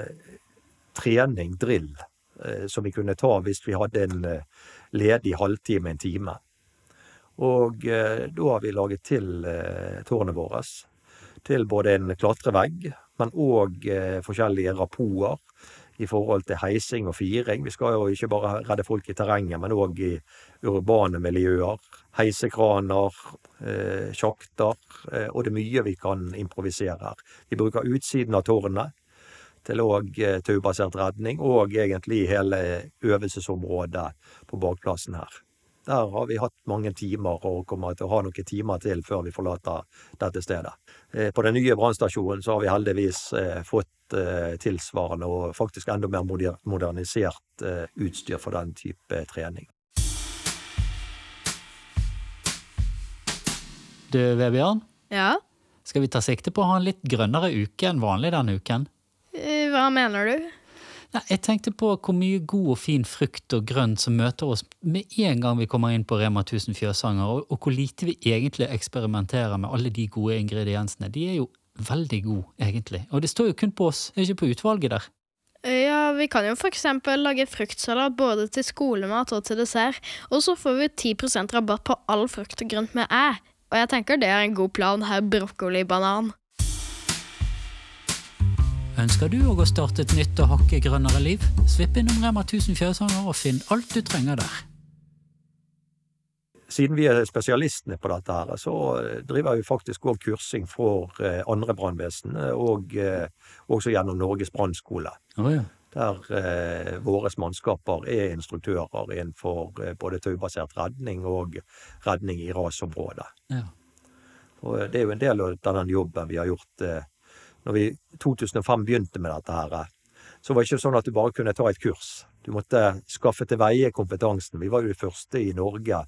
trening, drill, eh, som vi kunne ta hvis vi hadde en ledig halvtime, en time. Og eh, da har vi laget til eh, tårnet vårt. Til både en klatrevegg, men òg eh, forskjellige rapoer i forhold til heising og firing. Vi skal jo ikke bare redde folk i terrenget, men òg i urbane miljøer. Heisekraner, eh, sjakter. Eh, og det er mye vi kan improvisere her. Vi bruker utsiden av tårnet til òg eh, taubasert redning, og egentlig hele øvelsesområdet på bakplassen her. Der har vi hatt mange timer, og kommer til å ha noen timer til før vi forlater dette stedet. Eh, på den nye brannstasjonen så har vi heldigvis eh, fått tilsvarende og faktisk enda mer modernisert utstyr for den type trening. Du, Vebjørn? Ja? Skal vi ta sikte på å ha en litt grønnere uke enn vanlig denne uken? Hva mener du? Nei, jeg tenkte på hvor mye god og fin frukt og grønt som møter oss med en gang vi kommer inn på Rema 1000 fjøsanger, og, og hvor lite vi egentlig eksperimenterer med alle de gode ingrediensene. De er jo veldig gode, egentlig. Og det står jo kun på oss, ikke på utvalget der. Ja, vi kan jo eksempel lage fruktsalat både til skolemat og til dessert, og så får vi 10% rabatt på all frukt og grønt med æ. Og jeg tenker det er en god plan, her brokkoli-banan. Ønsker du òg å starte et nytt og hakket grønnere liv? Svipp innom Rema 1000 fjøsanger og finn alt du trenger der. Siden vi er spesialistene på dette, her, så driver vi faktisk òg kursing for eh, andre brannvesen, og eh, også gjennom Norges brannskole. Oh, ja. Der eh, våre mannskaper er instruktører innenfor eh, både taubasert redning og redning i rasområdet. Ja. Og det er jo en del av den jobben vi har gjort eh, når vi i 2005 begynte med dette her, så var det ikke sånn at du bare kunne ta et kurs. Du måtte skaffe til veie kompetansen. Vi var jo de første i Norge,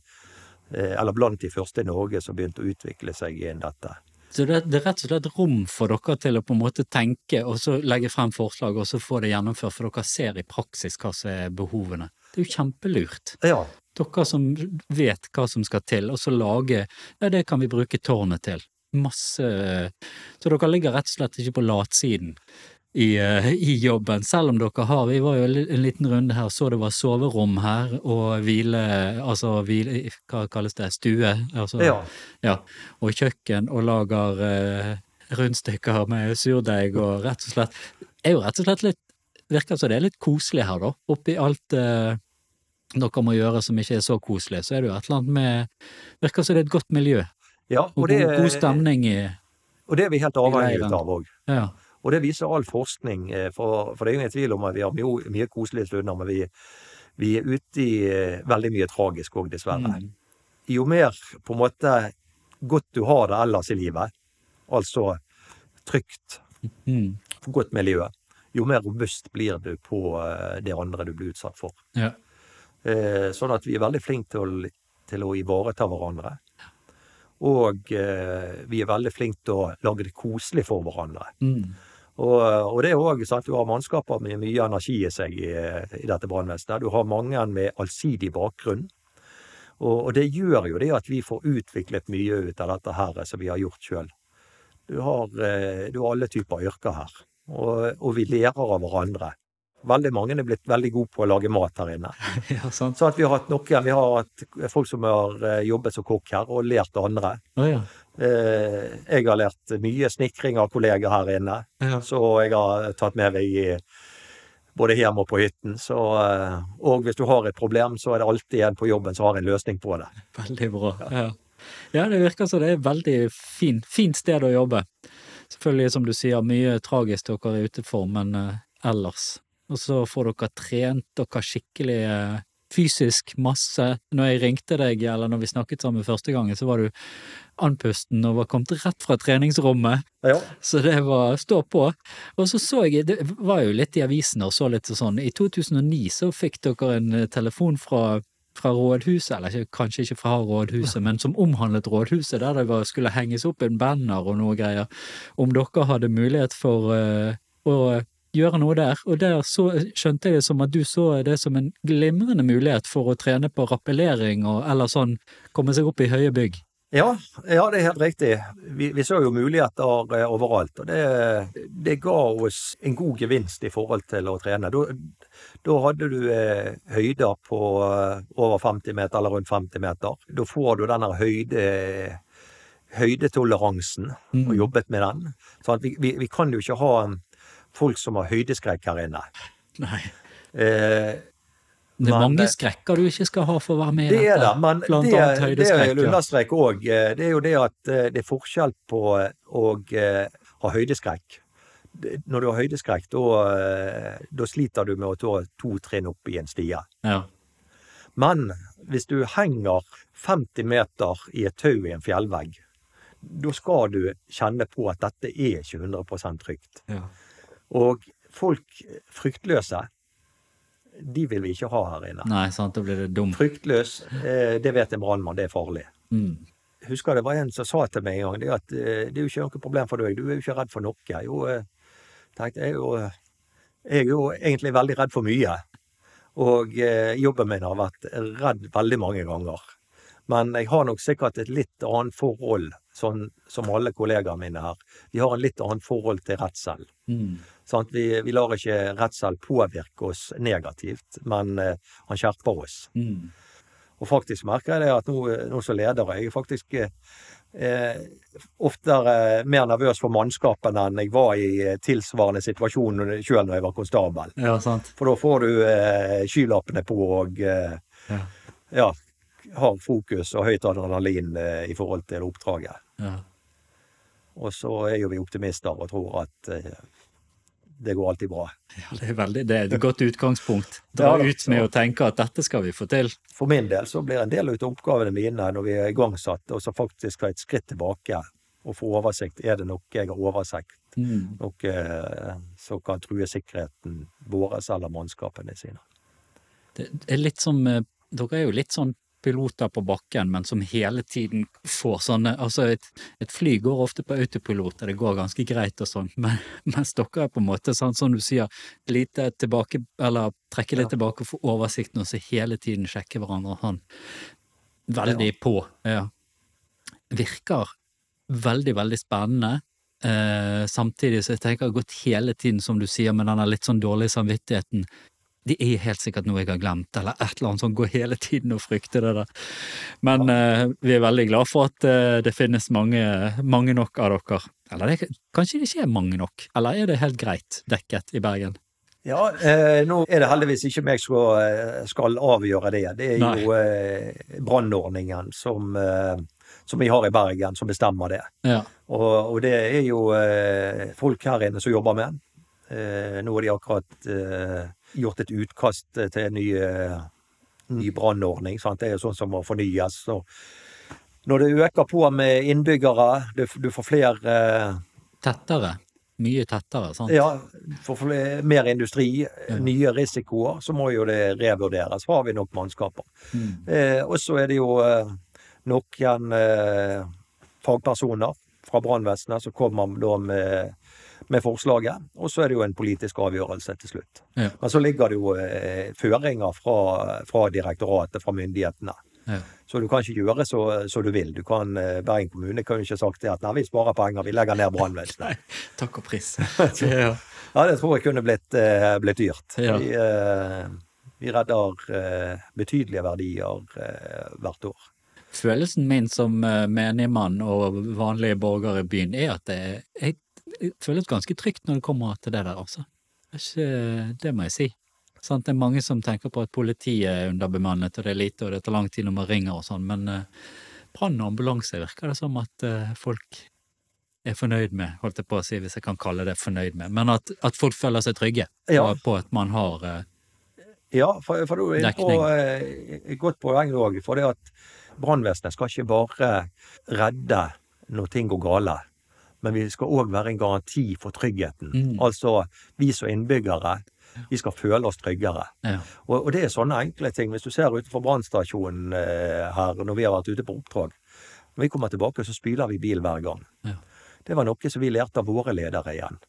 eh, eller blant de første i Norge, som begynte å utvikle seg innen dette. Så det, det, er rett og slett rom for dere til å på en måte tenke og så legge frem forslag og så få det gjennomført, for dere ser i praksis hva som er behovene. Det er jo kjempelurt. Ja. Dere som vet hva som skal til, og så lage Ja, det kan vi bruke tårnet til. Masse Så dere ligger rett og slett ikke på latsiden i, eh, i, jobben, selv om dere har Vi var jo en liten runde her, så det var soverom her og hvile Altså hvile, hva kalles det, stue? Altså, ja. ja. Og kjøkken, og lager eh, rundstykker med surdeig og rett og slett er jo rett og slett litt Virker som det er litt koselig her, da. Oppi alt eh, dere må gjøre som ikke er så koselig, så er det jo et eller annet med Virker som det er et godt miljø. Ja, og, og det, god, god, stemning i Og det er vi helt avhengig av òg. Ja. Og det viser all forskning, eh, for, for det er ingen tvil om at vi har mye, mye koselige stunder, men vi, vi, er ute i eh, veldig mye tragisk òg, dessverre. Mm. Jo mer på en måte godt du har det ellers i livet, altså trygt, mm. godt miljø, jo mer robust blir du på eh, det andre du blir utsatt for. Ja. Sånn at vi er veldig flinke til å, til å ivareta hverandre. Og vi er veldig flinke til å lage det koselig for hverandre. Mm. Og, og, det er òg sant, du har mannskaper med mye energi i seg i, i dette brannvesenet. Du har mange med allsidig bakgrunn. Og, og, det gjør jo det at vi får utviklet mye ut av dette her som vi har gjort sjøl. Du, eh, du, har alle typer yrker her. Og, og, vi lærer av hverandre. Veldig mange er blitt veldig gode på å lage mat her inne. (laughs) Ja, sant. Så at vi har hatt noen, vi har hatt folk som har eh, jobbet som kokk her, og lært andre. Oh, ja. Eh, jeg har lært mye snikring av kolleger her inne, ja. så jeg har tatt med meg både hjemme og på hytten. Så, eh, og hvis du har et problem, så er det alltid en på jobben som har en løsning på det. (laughs) Veldig bra. Ja, ja det virker som det er et veldig fint, fint sted å jobbe. Selvfølgelig, som du sier, mye tragisk dere er ute for, men ellers. Og så får dere trent dere skikkelig uh, fysisk masse. Når jeg ringte deg, eller når vi snakket sammen første gangen, så var du andpusten og var kommet rett fra treningsrommet. Ja. Så det var stå på. Og så så jeg, det var jo litt i avisene og så litt sånn, i 2009 så fikk dere en eh, telefon fra fra rådhuset, eller kanskje ikke fra rådhuset, men som omhandlet rådhuset, der det var, skulle henges opp en banner og noe greier, om dere hadde mulighet for uh, å gjøre noe der, og der så, skjønte jeg det som at du så det som en glimrende mulighet for å trene på rappellering og eller sånn, komme seg opp i høye bygg. Ja, ja det er helt riktig. Vi, vi så jo muligheter eh, overalt, og det, det, ga oss en god gevinst i forhold til å trene. Da, da hadde du eh, høyder på eh, over 50 meter eller rundt 50 meter. Da får du denne høyde høydetoleransen mm. og jobbet med den. Så vi, vi, vi, kan jo ikke ha folk som har høydeskrekk her inne. Nei. Eh, det er mange skrekker du ikke skal ha for å være med i det dette. Er det, men blant det, annet høydeskrekk. Det jeg vil understreke òg, eh, det er jo det at eh, det er forskjell på å ha høydeskrekk. Når du har høydeskrekk, da sliter du med å ta to trinn opp i en stie. Ja. Men hvis du henger 50 meter i et tau i en fjellvegg, da skal du kjenne på at dette er ikke 100% trygt. Ja. Og folk fryktløse, de vil vi ikke ha her inne. Nei, sant, da blir det dumt. Fryktløs, eh, det vet en brannmann, det er farlig. Mm. Husker det var en som sa til meg en gang det at eh, det er jo ikke noe problem for deg, du er jo ikke redd for noe. Jo, eh, tenkte jeg jo Jeg er jo egentlig veldig redd for mye. Og jobben min har vært redd veldig mange ganger. Men jeg har nok sikkert et litt annet forhold, sånn som alle kollegaene mine her. Vi har en litt annet forhold til redsel. Mm. Sånn vi, vi, lar ikke redsel påvirke oss negativt, men eh, han skjerper oss. Mm. Og faktisk merker jeg det at nå, nå som leder jeg er faktisk eh, oftere mer nervøs for mannskapen enn jeg var i tilsvarende situasjon sjøl når jeg var konstabel. Ja, sant. For da får du eh, skylappene på og eh, ja. ja. har fokus og høyt adrenalin eh, i forhold til oppdraget. Ja. Og så er jo vi optimister og tror at eh, det går alltid bra. Ja, Det er veldig, det er et godt utgangspunkt. (laughs) Dra ja, ut med å tenke at dette skal vi få til. For min del så blir en del av oppgavene mine når vi er igangsatt, og så faktisk ha et skritt tilbake og få oversikt. Er det noe jeg har oversikt? Mm. Noe eh, som kan true sikkerheten vår eller mannskapene sine. Det er litt som Dere er jo litt sånn piloter på bakken, men som hele tiden får sånne Altså, et, et fly går ofte på autopilot, og det går ganske greit og sånn, men mens dere er på en måte sånn som du sier, lite tilbake, eller trekke litt tilbake for oversikten, og så hele tiden sjekke hverandre han Veldig på. Ja. Virker veldig, veldig spennende. Eh, samtidig så jeg tenker jeg gått hele tiden, som du sier, med denne litt sånn dårlige samvittigheten det er helt sikkert noe jeg har glemt, eller et eller annet som går hele tiden og frykter det der. Men uh, vi er veldig glad for at uh, det finnes mange, mange, nok av dere. Eller det, kanskje det ikke er mange nok, eller er det helt greit dekket i Bergen? Ja, eh, nå er det heldigvis ikke meg som skal, skal avgjøre det. Det er Nei. jo eh, brannordningen som, eh, som, vi har i Bergen, som bestemmer det. Ja. Og, og, det er jo eh, folk her inne som jobber med. den. nå har de akkurat gjort et utkast til en ny, eh, ny brannordning. Det er jo sånn som må fornyes. Så når det øker på med innbyggere, du, du får flere eh, Tettere? Mye tettere, sant? Ja. For flere, mer industri, ja. nye risikoer, så må jo det revurderes. Har vi nok mannskaper? Mm. Eh, og så er det jo eh, noen eh, fagpersoner fra brannvesenet som kommer da med med forslaget. Og så er det jo en politisk avgjørelse til slutt. Ja. Men så ligger det jo eh, føringer fra, fra, direktoratet, fra myndighetene. Ja. Så du kan ikke gjøre så, så du vil. Du kan, eh, Bergen kommune kan jo ikke sagt det at nei, vi sparer penger, vi legger ned brannvesenet. (laughs) Takk og pris. (laughs) ja. det tror jeg kunne blitt, eh, blitt dyrt. Ja. Vi, eh, vi, redder eh, betydelige verdier eh, hvert år. Følelsen min som menigmann og vanlige borger i byen er at det, jeg det føles ganske trygt når det kommer til det der, altså. Det må jeg si. Sant? Det er mange som tenker på at politiet er underbemannet, og det er lite, og det tar lang tid når man ringer og sånn, men uh, brann og ambulanse virker det som at uh, folk er fornøyd med, holdt jeg på å si, hvis jeg kan kalle det fornøyd med, men at, at folk føler seg trygge ja. på, på, at man har dekning. ja, for, for du er på et godt poeng òg. For det at brannvesenet skal ikke bare redde når ting går gale men vi skal òg være en garanti for tryggheten. Mm. Altså, vi som innbyggere, vi skal føle oss tryggere. Ja. Og, og, det er sånne enkle ting. Hvis du ser utenfor brannstasjonen eh, her når vi har vært ute på oppdrag, når vi kommer tilbake, så spyler vi bil hver gang. Ja. Det var noe som vi lærte av våre ledere igjen.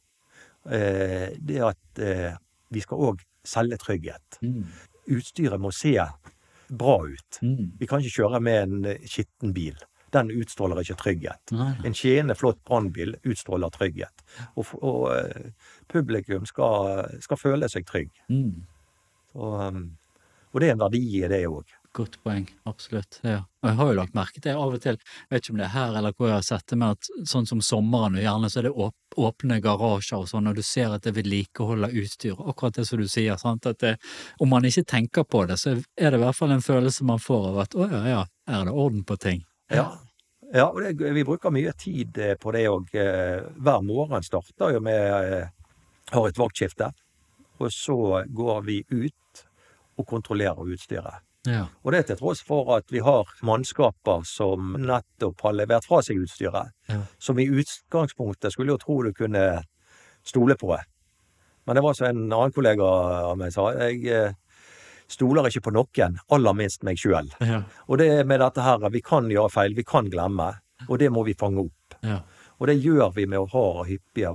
Eh, det at eh, vi skal òg selge trygghet. Mm. Utstyret må se bra ut. Mm. Vi kan ikke kjøre med en skitten bil den utstråler ikke trygghet. En skinnende flott brannbil utstråler trygghet. Og, og uh, publikum skal, skal, føle seg trygg. Mm. Så, um, og det er en verdi i det òg. Godt poeng, absolutt. ja. Og jeg har jo lagt merke til av og til, jeg vet ikke om det er her eller hvor jeg har sett det, men at sånn som sommeren, og gjerne så er det åpne garasjer og sånn, og du ser at det vedlikeholder utstyr, akkurat det som du sier, sant, at det, om man ikke tenker på det, så er det i hvert fall en følelse man får av at å ja, ja, er det orden på ting. Ja, ja og det, vi bruker mye tid eh, på det òg. Eh, hver morgen starter jo med eh, Har et vaktskifte. Og så går vi ut og kontrollerer utstyret. Ja. Og det til tross for at vi har mannskaper som nettopp har levert fra seg utstyret. Ja. Som i utgangspunktet skulle jo tro du kunne stole på. Men det var som en annen kollega av meg sa. Jeg stoler ikke på noen, aller minst meg sjøl. Ja. Og det med dette her, vi kan gjøre feil, vi kan glemme, og det må vi fange opp. Ja. Og det gjør vi med å ha hyppige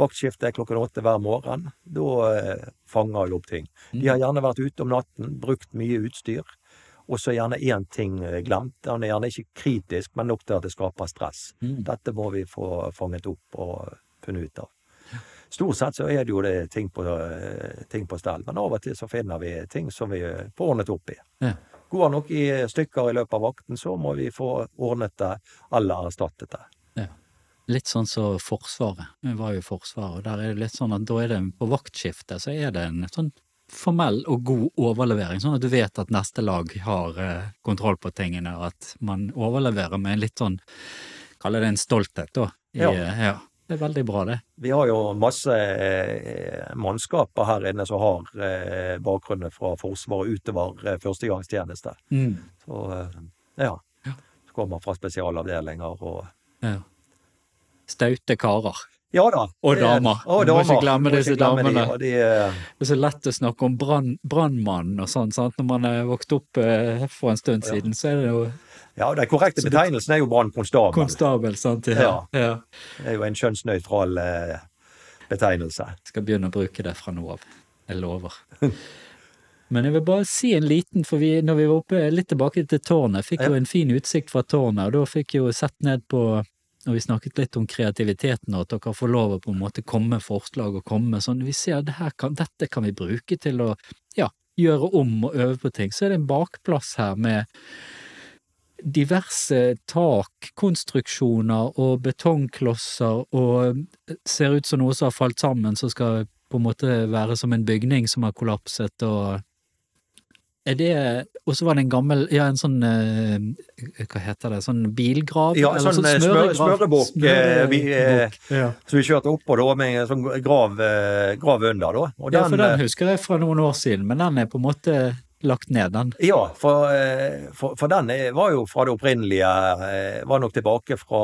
vaktskifte klokken åtte hver morgen. Da eh, fanger vi opp ting. De har gjerne vært ute om natten, brukt mye utstyr. Og så er gjerne én ting eh, glemt. Den er gjerne ikke kritisk, men nok til at det skaper stress. Mm. Dette må vi få fanget opp og funnet ut av. Stort sett så er det jo det ting på, eh, ting på stell, men av og til så finner vi ting som vi får ordnet opp i. Ja. Går nok i stykker i løpet av vakten, så må vi få ordnet det eller erstattet det. Ja. Litt sånn som så Forsvaret. Vi var jo i Forsvaret, og der er det litt sånn at da er det på vaktskiftet så er det en sånn formell og god overlevering, sånn at du vet at neste lag har eh, kontroll på tingene, og at man overleverer med en litt sånn, kaller det en stolthet, da. I, ja. ja. Det er veldig bra, det. Vi har jo masse eh, mannskaper her inne som har bakgrunnen bakgrunner fra Forsvaret utover eh, førstegangstjeneste. Mm. Så eh, ja. ja. Så kommer fra spesialavdelinger og ja. Staute karer. Ja da. Og damer. Vi må ikke glemme disse de, damene. de, eh, Det er så lett å snakke om brann- brannmannen og sånn. Når man er vokst opp eh, for en stund Ja. siden, så er det jo ja, den korrekte Så det- betegnelsen er jo brannkonstabel. konstabel, sant. Ja. Ja. ja. Det er jo en kjønnsnøytral eh, betegnelse. Skal begynne å bruke det fra nå av. Jeg lover. (laughs) Men jeg vil bare si en liten, for vi, når vi var oppe litt tilbake til tårnet, fikk Ja. jo en fin utsikt fra tårnet, og da fikk jeg jo sett ned på og vi snakket litt om kreativiteten, og at dere får lov å på en måte komme med forslag og komme med sånn Vi ser det kan, dette kan vi bruke til å ja, gjøre om og øve på ting. Så er det en bakplass her med diverse takkonstruksjoner og betongklosser og ser ut som noe som har falt sammen, som skal på en måte være som en bygning som har kollapset og er det Og så var det en gammel Ja, en sånn eh, Hva heter det? Sånn bilgrav? Ja, Eller sånn, eh, smør- smør, smørebukk, eh, vi, eh, Smørebukk, ja. Så vi kjørte oppå da med en sånn grav, eh, grav under, da. Og ja, for den eh, husker jeg fra noen år siden, men den er på en måte lagt ned, den. Ja, for, eh, for, for den var jo fra det opprinnelige eh, Var nok tilbake fra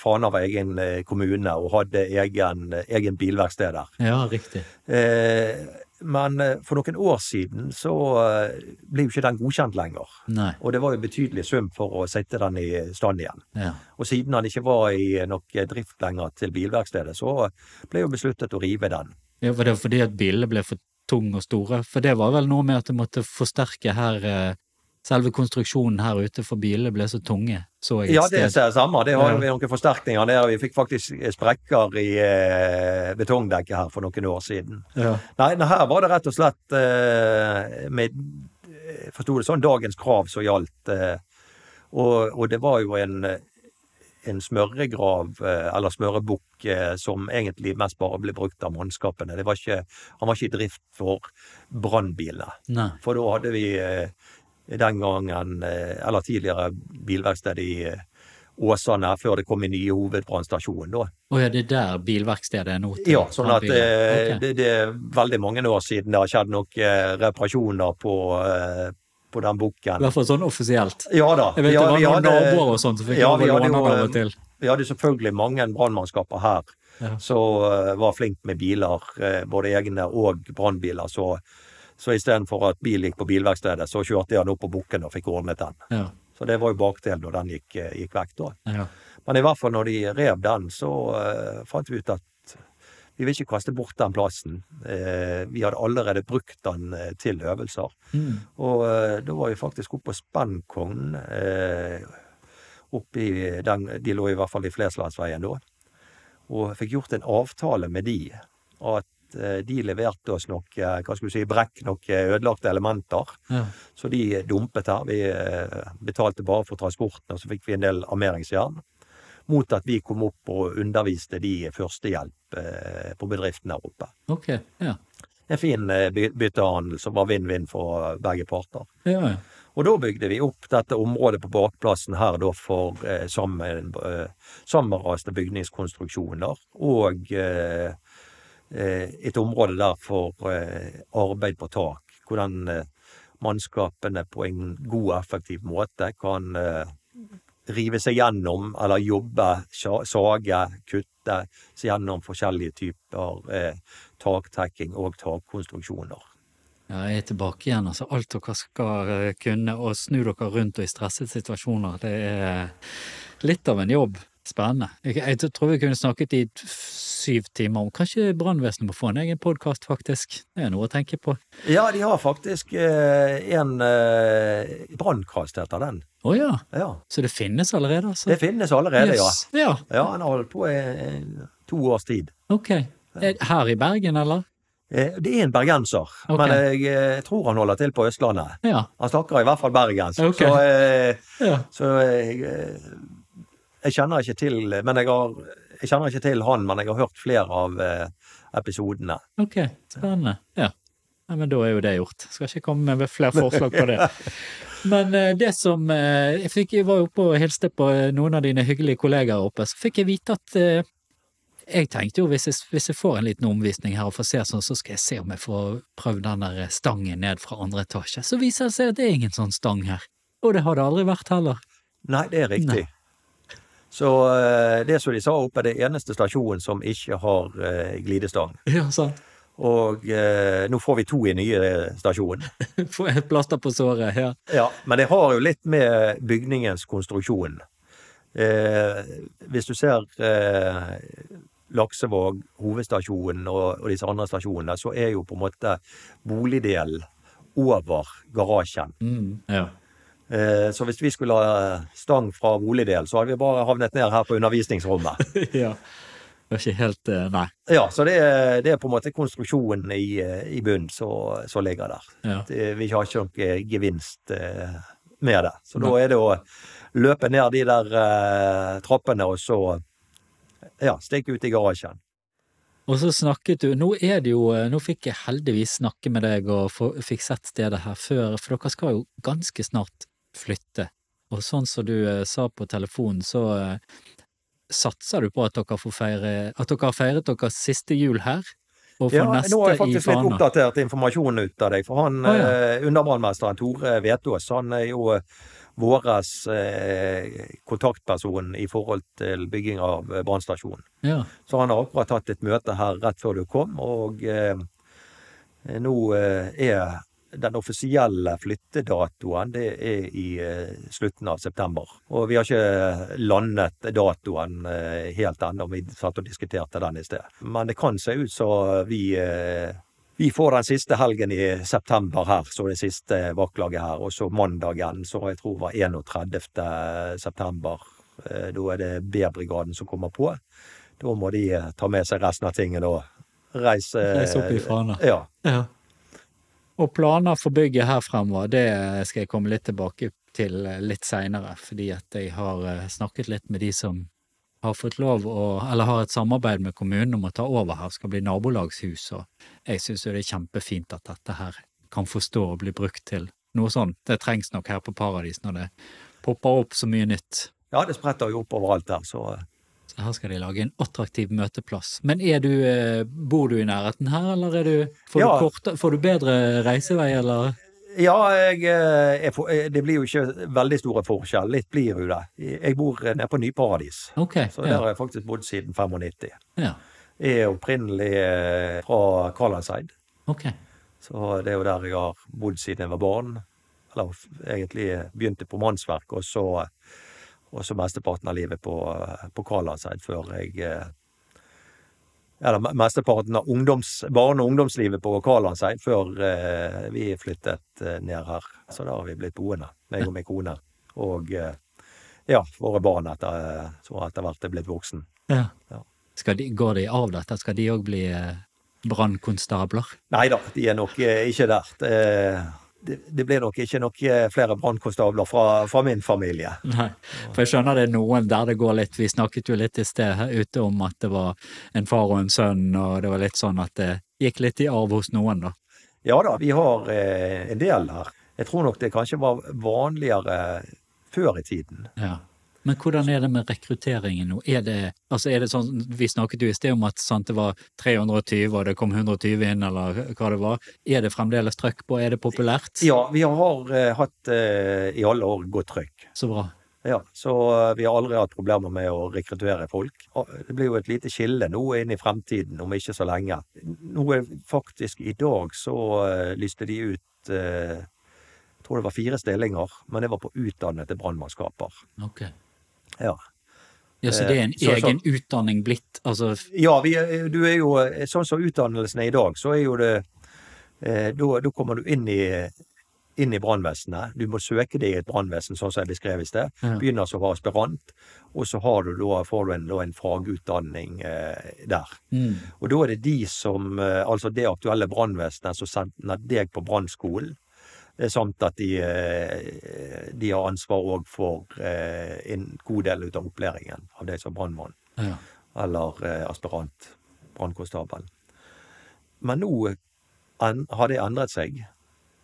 Fana var egen eh, kommune og hadde egen, egen bilverksted der. Ja, riktig. Eh, Men for noen år siden så ble jo ikke den godkjent lenger. Nei. Og det var jo betydelig sum for å sette den i stand igjen. Ja. Og siden den ikke var i nok drift lenger til bilverkstedet, så ble jo besluttet å rive den. ja. Var det fordi at bilene ble for tunge og store? For det var vel noe med at det måtte forsterke her eh, Selve konstruksjonen her ute for bilene ble så tunge, så jeg Ja, det er det samme. Det har vi noen forsterkninger der. Vi fikk faktisk sprekker i eh, betongdekket her for noen år siden. Ja. Nei, nei, her var det rett og slett eh, med Forsto det sånn dagens krav som gjaldt. Eh, og, og det var jo en, en smøregrav, eh, eller smørebukk, eh, som egentlig mest bare ble brukt av mannskapene. Det var ikke, han var ikke i drift for brannbilene. For da hadde vi eh, den gangen, eller tidligere, bilverksted i Åsane før det kom en ny hovedbrannstasjon. Å ja, det er der bilverkstedet er nå? Ja, sånn at eh, det, det er veldig mange år siden det har skjedd eh, reparasjoner på, på den I hvert fall sånn offisielt. Ja da. Jeg vet ja, det var noen naboer og sånt som fikk Ja, lov vi å låne den av eh, og til. Vi hadde selvfølgelig mange brannmannskaper her Ja. som var flink med biler, uh, både egne og brannbiler. Så, så istedenfor at bil gikk på bilverkstedet, så kjørte jeg den opp på bukken og fikk ordnet den. Ja. Så det var jo bakdelen når den gikk, eh, gikk vekk da. Ja. Men i hvert fall når de rev den, så uh, fant vi ut at vi vil ikke kaste bort den plassen. Eh, vi hadde allerede brukt den eh, til øvelser. Mm. Og eh, da var vi faktisk oppe på Spennkogn. Eh, den, de lå i hvert fall i Fleslandsveien da. Og fikk gjort en avtale med de. At de leverte oss noe, hva skal vi si, brekk, noen ødelagte elementer. Ja. Så de dumpet her. Vi betalte bare for transporten, og så fikk vi en del armeringsjern. Mot at vi kom opp og underviste de i førstehjelp eh, på bedriften der oppe. Ok. Ja. En fin eh, byttehandel som var vinn-vinn for begge parter. Ja. Og da bygde vi opp dette området på bakplassen her da for eh, sammen, eh, sammenraste bygningskonstruksjoner. Og eh, eh, et område der for eh, arbeid på tak. Hvordan mannskapene på en god og effektiv måte kan rive seg gjennom, eller jobbe, sage, kutte seg gjennom forskjellige typer eh, taktrekking og takkonstruksjoner. Ja, jeg er tilbake igjen. Altså, alt dere skal eh, kunne, og snu dere rundt og i stressede situasjoner, det er litt av en jobb. Spennende. Jeg, jeg tror vi kunne snakket i syv timer om Kanskje brannvesenet må få en egen podkast, faktisk. Det er noe å tenke på. Ja, de har faktisk eh, en eh, brannkast, heter den. Å ja, Ja. så det finnes allerede, altså? Det finnes allerede, Yes. Ja, ja. Ja, Han har holdt på i eh, to års tid. ok. Er- Her i Bergen, eller? Eh, Det er en bergenser, okay. men jeg jeg, tror han holder til på Østlandet. Ja. Han snakker i hvert fall bergensk. Ok. Så, eh, ja. så jeg, eh, jeg kjenner ikke til Men jeg har jeg kjenner ikke til han, men jeg har hørt flere av eh, episodene. Ok, spennende. Ja. ja. Men da er jo det gjort. Skal ikke komme med flere forslag på det. (laughs) Men eh, det som eh, Jeg fikk, jeg var oppe og hilste på noen av dine hyggelige kollegaer oppe, så fikk jeg vite at jeg tenkte jo hvis jeg, hvis jeg får en liten omvisning her og får se sånn, så skal jeg se om jeg får prøvd den der stangen ned fra andre etasje. Så viser det seg at det er ingen sånn stang her. Og det har det aldri vært heller. Nei, det er riktig. Så eh, det som de sa oppe, er det eneste stasjonen som ikke har eh, glidestang. (laughs) Ja, sant. Og eh, nå får vi to i nye. (laughs) Få et plaster på såret, ja. Ja, men det har jo litt med bygningens konstruksjon. Eh, hvis du ser eh, Laksevåg, hovedstasjonen og, og disse andre stasjonene, så er jo på en måte boligdelen over garasjen. Mm, ja. Eh, så hvis vi skulle ha stang fra boligdel, så hadde vi bare havnet ned her på undervisningsrommet. (laughs) ja. Det var ikke helt eh, Nei. Ja, så det, det er på en måte konstruksjonen i, i bunnen som ligger der. Ja. Det, vi har ikke noen gevinst eh, med det. Så da er det å løpe ned de der eh, trappene, og så ja, stikke ut i garasjen. Og så snakket du Nå er det jo Nå fikk jeg heldigvis snakke med deg og få, fikk sett stedet her før, for dere skal jo ganske snart flytte. Og sånn som du eh, sa på telefonen, så eh, satser du på at dere får feire At dere har feiret deres siste jul her, og får Ja, neste nå har jeg faktisk litt oppdatert informasjon ut av deg. For han ah, ja. eh, underbrannmesteren Tore Vetås, han er jo våres eh, kontaktperson i forhold til bygging av brannstasjonen. Ja. Så han har akkurat hatt et møte her rett før du kom, og nå er den offisielle flyttedatoen det er i eh, slutten av september. Og vi har ikke landet datoen eh, helt ennå, vi satt og diskuterte den i sted. Men det kan se ut som vi eh, vi får den siste helgen i september her, så det siste vaktlaget her. Og så mandagen, så jeg tror var 31. september. Da er det B-brigaden som kommer på. Da må de ta med seg resten av tingene og reise Reise opp i Fana. Ja. Ja. Og planer for bygget her fremover, det skal jeg komme litt tilbake til litt seinere, fordi at jeg har eh, snakket litt med de som har fått lov å, eller har et samarbeid med kommunen om å ta over her, skal bli nabolagshus, og jeg syns jo det er kjempefint at dette her kan få stå og bli brukt til noe sånt. Det trengs nok her på Paradis når det popper opp så mye nytt. ja, det spretter jo opp overalt der, så Så her skal de lage en attraktiv møteplass. Men du, eh, bor du i nærheten her, eller er du, får, Ja. du kort, får du bedre reisevei, eller? Ja, jeg, eh, jeg eh, det blir jo ikke veldig store forskjell. Litt blir jo det. Jeg bor nede på Nyparadis, okay, så der ja. har jeg faktisk bodd siden 95. ja. Jeg er opprinnelig fra Kalandseid, Okay. så det er jo der jeg har bodd siden jeg var barn. Eller egentlig begynte på mannsverk, og så, og så mesteparten av livet på, eh, på Kalandseid før jeg eh, Eller mesteparten av ungdoms, barne- og ungdomslivet på Kalandseid før eh, vi flyttet ned her. Så da har vi blitt boende, meg og min kone. Og ja, våre barn etter, som etter hvert er blitt voksen. Ja. Ja. De, går de av dette? Skal de òg bli brannkonstabler? Nei da, de er nok ikke der. Det, det, blir nok ikke nok eh, flere brannkonstabler fra, fra min familie. Nei, for jeg skjønner det er noen der det går litt Vi snakket jo litt i sted her ute om at det var en far og en sønn, og det var litt sånn at det gikk litt i arv hos noen, da. Ja da, vi har eh, en del her. Jeg tror nok det kanskje var vanligere før i tiden. Ja. Men hvordan er det med rekrutteringen nå? Er det, altså er det sånn, Vi snakket jo i sted om at sant, det var 320 og det kom 120 inn, eller hva det var. Er det fremdeles trøkk på? Er det populært? Ja, vi har uh, hatt uh, i alle år godt trøkk. Så bra. Ja, så uh, vi har aldri hatt problemer med å rekruttere folk. Det blir jo et lite skille nå inn i fremtiden, om ikke så lenge. Nå er faktisk i dag så lyste de ut Jeg tror det var fire stillinger, men det var på utdannede brannmannskaper. Ok. Ja. Ja, Så det er en Eh, så- så- egen utdanning blitt altså Ja, vi, du er jo Sånn som utdannelsen er i dag, så er jo det eh, Da da kommer du inn i inn i brannvesenet. Du må søke deg i et brannvesen, sånn som jeg beskrev i sted. Ja. Begynner som aspirant, og så har du da, får du en, da en fagutdanning eh, der. mm, Og da er det de som, eh, altså det aktuelle brannvesenet, som sender deg på brannskolen. Eh, Samt at de, eh, de har ansvar òg for eh, en god del ut av opplæringen av de som brannmann ja. eller eh, aspirant, brannkonstabel. Men nå har det endret seg.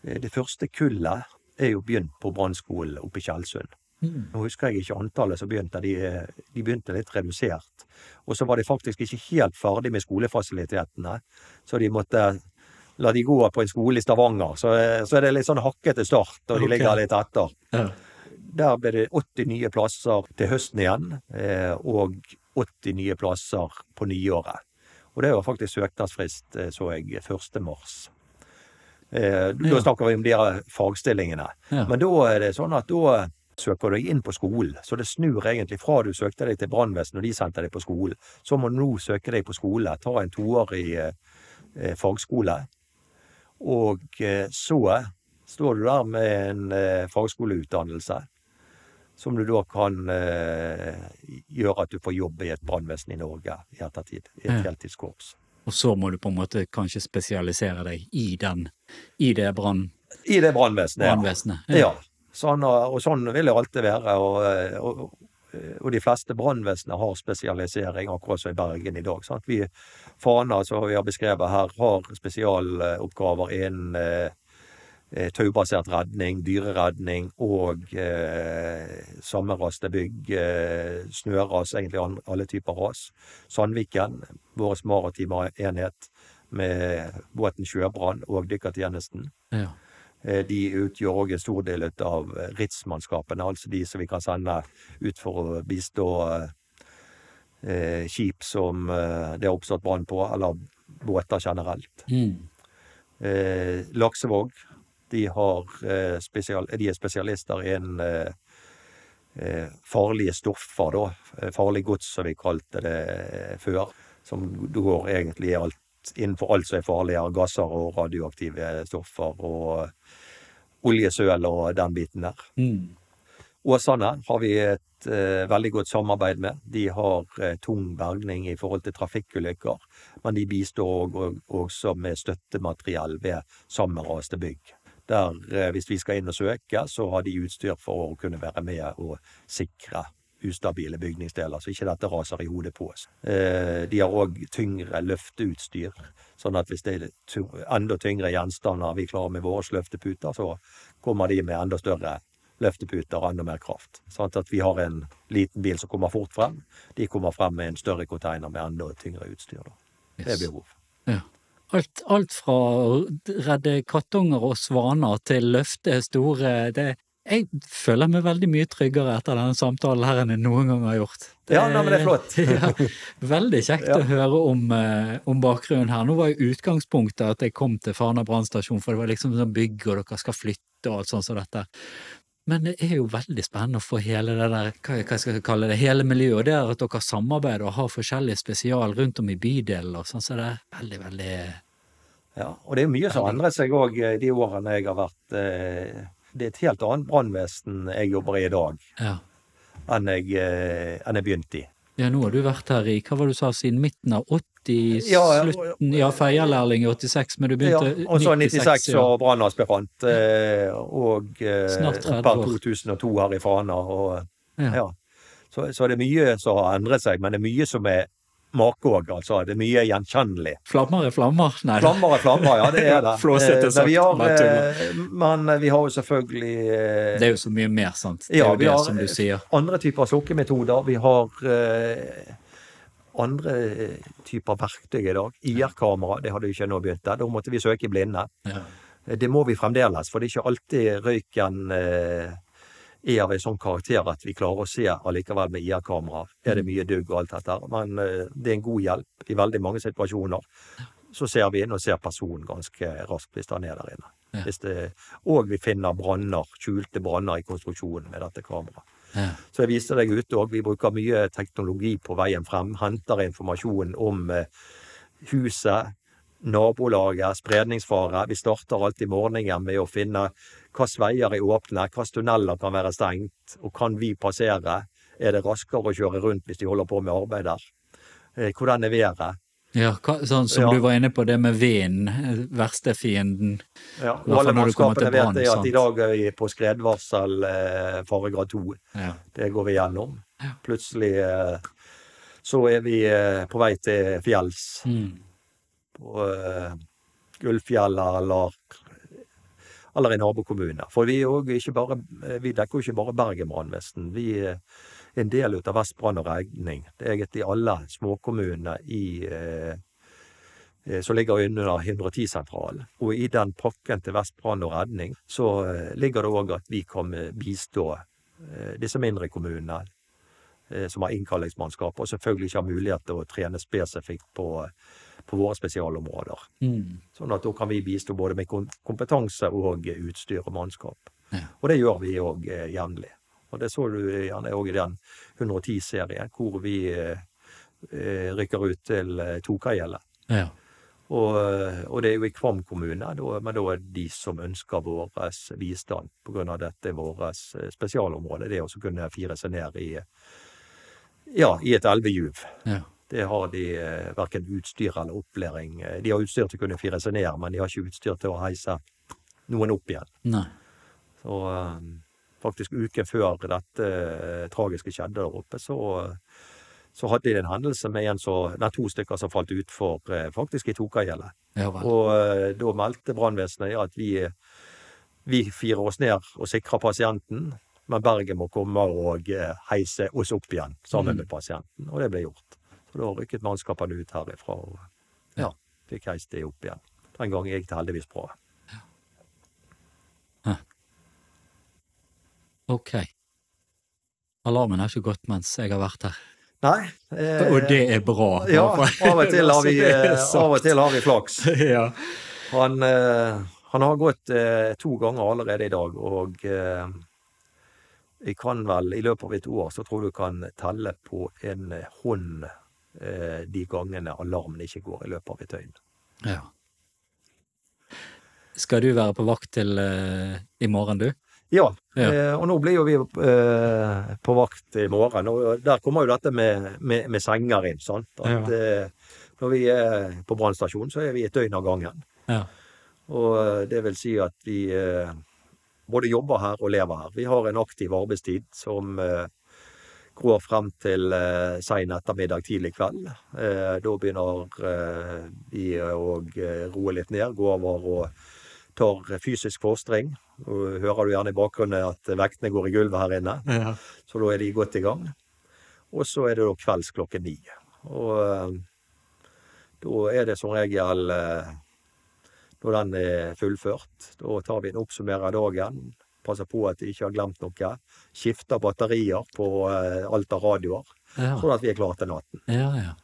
Det første kullet er jo begynt på brannskolen oppe i Tjeldsund. Mm. Nå husker jeg ikke antallet som begynte, de, de begynte litt redusert. Og så var de faktisk ikke helt ferdig med skolefasilitetene, så de måtte la de gå på en skole i Stavanger. Så, eh, så er det litt sånn hakkete start, og de okay. ligger litt etter. Ja. der ble det 80 nye plasser til høsten igjen, eh, og 80 nye plasser på nyåret. Og det var faktisk søknadsfrist, eh, så jeg, 1. mars. Eh, Da Ja. snakker vi om de her fagstillingene. Ja. Men da er det sånn at da søker du deg inn på skolen. Så det snur egentlig fra du søkte deg til brannvesenet og de sendte deg på skolen. Så må du nå søke deg på skole, ta en toårig eh, eh, fagskole. Og eh, så står du der med en eh, fagskoleutdannelse. Som du da kan eh, gjøre at du får jobb i et brannvesen i Norge i ettertid. I et heltidskorps. Og så må du på en måte kanskje spesialisere deg i den, i det brann, I det brannvesenet, ja. Ja. Sånn, og sånn vil det alltid være. Og, og, og de fleste brannvesenene har spesialisering, akkurat som i Bergen i dag. Sant? Vi Fana, som vi har beskrevet her, har spesialoppgaver innen eh, eh, taubasert redning, dyreredning og eh, sammenraste bygg, eh, snøras, egentlig alle typer ras. Sandviken, vår maritime enhet med båten Sjøbrann og dykkertjenesten. Ja. Eh, De utgjør òg en stor del av RITS-mannskapene, altså de som vi kan sende ut for å bistå eh, skip som eh, det har oppstått brann på, eller båter generelt. Mm. Eh, Laksevåg, de, har, eh, spesial, de er spesialister innen eh, eh, farlige stoffer, da. Eh, Farlig gods, som vi kalte det eh, før. Som går egentlig i alt, innenfor alt som er farligere. Gasser og radioaktive stoffer og oljesøl og den biten der. Mm. Åsane har vi et eh, veldig godt samarbeid med. De har eh, tung bergning i forhold til trafikkulykker, men de bistår og, og, også med støttemateriell ved sammenraste bygg. Der, eh, hvis vi skal inn og søke, så har de utstyr for å kunne være med og sikre ustabile bygningsdeler, så ikke dette raser i hodet på oss. Eh, de har òg tyngre løfteutstyr, sånn at hvis det er enda tyngre gjenstander vi klarer med våre løfteputer, så kommer de med enda større løfteputer og enda mer kraft. Sånn at vi har en liten bil som kommer fort frem. De kommer frem med en større container med enda tyngre utstyr. Da. Det er behov. Ja. Alt, alt fra å redde kattunger og svaner til løfte store det, Jeg føler meg veldig mye tryggere etter denne samtalen her enn jeg noen gang har gjort. Ja, nei, men det er flott. (laughs) ja, veldig kjekt Ja. å høre om, eh, om bakgrunnen her. Nå var jo utgangspunktet at jeg kom til Fana brannstasjon, for det var liksom sånn bygg, og dere skal flytte og alt sånt som dette. Men det er jo veldig spennende å få hele det der, hva, hva skal jeg kalle det, hele miljøet. Det er at dere samarbeider og har forskjellige spesial rundt om i bydelen og sånn, så det er veldig, veldig Ja, og det er mye som har endret seg òg de årene jeg har vært eh, Det er et helt annet brannvesen jeg jobber i i dag, Ja. enn jeg, eh, enn jeg begynte i. Ja, nå har du vært her i, hva var det du sa, siden midten av 80, Ja, ja, slutten, ja, feierlærling i 86, men du Ja, begynte og så 96 ja. og brannaspirant. Eh, og eh, Snart 30 per 2002 her i Fana. Og, Ja. ja. Så, så det er mye som har endret seg, men det er mye som er make òg, altså. Det er mye gjenkjennelig. Flammer er flammer, nei. Flammer er flammer, ja, det er det. (laughs) Flåsete Eh, sagt, vi har, eh, Men vi har jo selvfølgelig eh, Det er jo så mye mer, sant. Det er Ja, jo det har- som du sier. andre typer slukkemetoder. Vi har eh, andre typer verktøy i dag. IR-kamera, det hadde jo ikke nå begynt der. Da måtte vi søke i blinde. Ja. Det må vi fremdeles, for det er ikke alltid røyken eh, er av en sånn karakter at vi klarer å se allikevel med IR-kamera. Er det mye dugg og alt dette. Men eh, det er en god hjelp i veldig mange situasjoner. Så ser vi inn og ser personen ganske raskt hvis han er der inne. Ja. Det, og vi finner branner, skjulte branner i konstruksjonen med dette kameraet. Ja. Så jeg viste deg ute òg. Vi bruker mye teknologi på veien frem. Henter informasjon om eh, huset, nabolaget, spredningsfare. Vi starter alltid morgenen med å finne hvilke veier er åpne, hvilke tunneler kan være stengt, og kan vi passere? Er det raskere å kjøre rundt hvis de holder på med arbeid der? Eh, Hvordan er været? Ja, sånn som Ja. du var inne på det med vinden, eh, verste fienden. Ja, og alle mannskapene vet det at i dag er vi på skredvarsel eh, faregrad 2. Ja. Det går vi gjennom. Plutselig eh, så er vi eh, på vei til fjells. Mm. På uh, Gullfjellet eller, eller i nabokommuner. For vi, er ikke bare, vi dekker jo ikke bare Bergen brannvesen. Vi er en del av Vest brann og redning. Det er egentlig alle småkommunene i eh, eh, som ligger under 110-sentralen. Og i den pakken til Vest brann og redning så eh, ligger det òg at vi kan eh, bistå eh, disse mindre kommunene eh, som har innkallingsmannskap, og selvfølgelig ikke har mulighet til å trene spesifikt på, på våre spesialområder. Mm. Sånn at da kan vi bistå både med kompetanse og utstyr og mannskap. Ja. Og det gjør vi òg jevnlig. Og det så du gjerne òg i den 110-serien, hvor vi eh, eh, rykker ut til eh, Tokagjellet. Ja. Og, eh, og det er jo i Kvam kommune, da, men da er det de som ønsker vår bistand, av dette vårt spesialområde. Det å kunne fire seg ned i, ja, i et elvejuv. Ja. Det har de eh, verken utstyr eller opplæring. Eh, De har utstyr til å kunne fire seg ned, men de har ikke utstyr til å heise noen opp igjen. Nei. Så eh, faktisk uken før dette tragiske skjedde der oppe, så, så hadde de en hendelse med en så, nei, to stykker som falt utfor, faktisk i Tokagjellet. Ja. Og da meldte brannvesenet at vi, vi firer oss ned og sikrer pasienten, men Bergen må komme og heise oss opp igjen sammen Mm. med pasienten. Og det ble gjort. Så da rykket mannskapene ut herifra og ja, fikk heist det opp igjen. Den gangen gikk det heldigvis bra. Ok. Alarmen har ikke gått mens jeg har vært her. Nei. Eh, Og det er bra. Ja, (laughs) av og til har vi, (laughs) eh, av og til har vi flaks. (laughs) ja. Han, eh, han har gått eh, to ganger allerede i dag, og jeg kan vel i løpet av et år så tror du kan telle på en hånd de gangene alarmen ikke går i løpet av et døgn. ja. Skal du være på vakt til eh, i morgen, du? Ja, Ja. Eh, og nå blir jo vi eh, på vakt i morgen, og der kommer jo dette med, med, med senger inn. sant? At eh, når vi er på brannstasjonen, så er vi et døgn av gangen. Ja. Og eh, det vil si at vi eh, både jobber her og lever her. Vi har en aktiv arbeidstid som eh, går frem til eh, sein ettermiddag, tidlig kveld. Eh, da begynner eh, vi å eh, roe litt ned, gå over og tar fysisk fostring. Og hører du gjerne i bakgrunnen at vektene går i gulvet her inne. Ja. Så da er de godt i gang. Og så er det da kvelds klokken ni. Og eh, da er det som regel Når den er fullført, da tar vi en oppsummerer dagen. Passer på at de ikke har glemt noe. Skifter batterier på eh, alt av radioer, Ja. sånn at vi er klare til natten. ja, ja.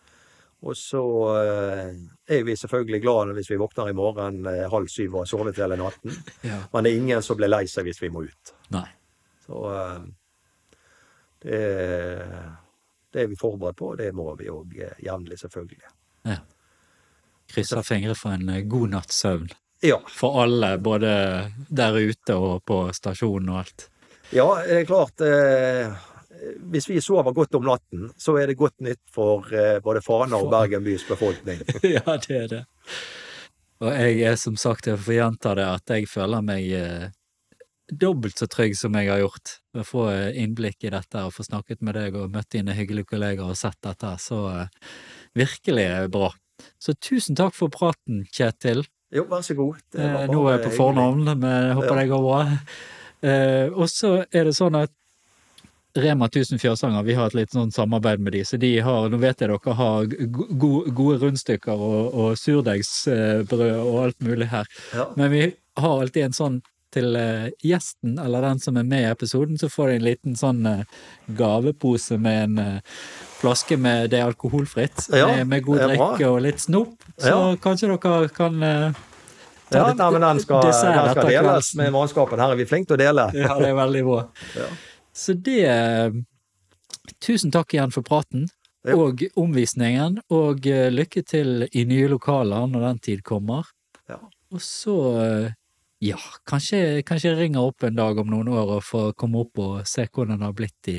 Og så eh, er vi selvfølgelig glade hvis vi våkner i morgen eh, halv syv og har sovet hele natten. ja. Men det er ingen som blir lei seg hvis vi må ut. Nei. Så det, det er vi forberedt på, og det må vi òg jevnlig, selvfølgelig. Krysser fingre for en god natts søvn. Ja. For alle, både der ute og på stasjonen og alt. ja, det er klart eh, Hvis vi sover godt om natten, så er det godt nytt for eh, både Fana og Bergen bys befolkning. (laughs) ja, det er det. Og jeg er som sagt, jeg får gjenta det, at jeg føler meg eh, dobbelt så trygg som jeg har gjort. Å få innblikk i dette og få snakket med deg og møtt dine hyggelige kolleger og sett dette, så eh, virkelig eh, bra. Så tusen takk for praten, Kjetil. Jo, vær så god. Eh, Nå er jeg på fornavn, men jeg håper Ja. det går bra. Eh, og så er det sånn at Rema 1000 Fjørsanger, vi har et litt sånn samarbeid med de, så de har, nå vet jeg dere har go go- gode rundstykker og, og surdeigsbrød og alt mulig her, Ja. men vi har alltid en sånn til eh, gjesten, eller den som er med i episoden, så får de en liten sånn eh, gavepose med en eh, flaske med det alkoholfritt, Ja, med, med god drikke og litt snop, så Ja. kanskje dere kan ta Ja, nei, men den skal, dessert den skal deles med mannskapen. Her er vi flinke til å dele. (laughs) Ja, det er veldig bra. Ja. Så det Tusen takk igjen for praten Ja. og omvisningen, og lykke til i nye lokaler når den tid kommer. Ja. Og så, ja, kanskje, kanskje jeg ringer opp en dag om noen år og får komme opp og se hvordan det har blitt i,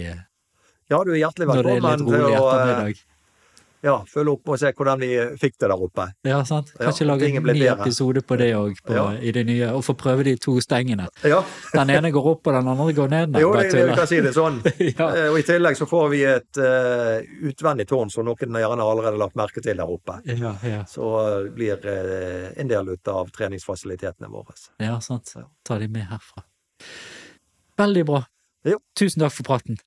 Ja, du er hjertelig er velkommen til å. Ja, følge opp og se hvordan vi fikk det der oppe. Ja, sant? Ja, Kanskje lage er en ny episode på det òg, Ja. i det nye, og få prøve de to stengene. Ja, Den ene går opp, og den andre går ned. Nei, jo, det, vi kan si det sånn. (laughs) ja. Eh, Og i tillegg så får vi et uh, utvendig tårn som noen gjerne har allerede lagt merke til der oppe. Ja, ja. Så uh, blir uh, en del ut av treningsfasilitetene våre. Ja, sant. Ta de med herfra. Veldig bra. Jo. Tusen takk for praten.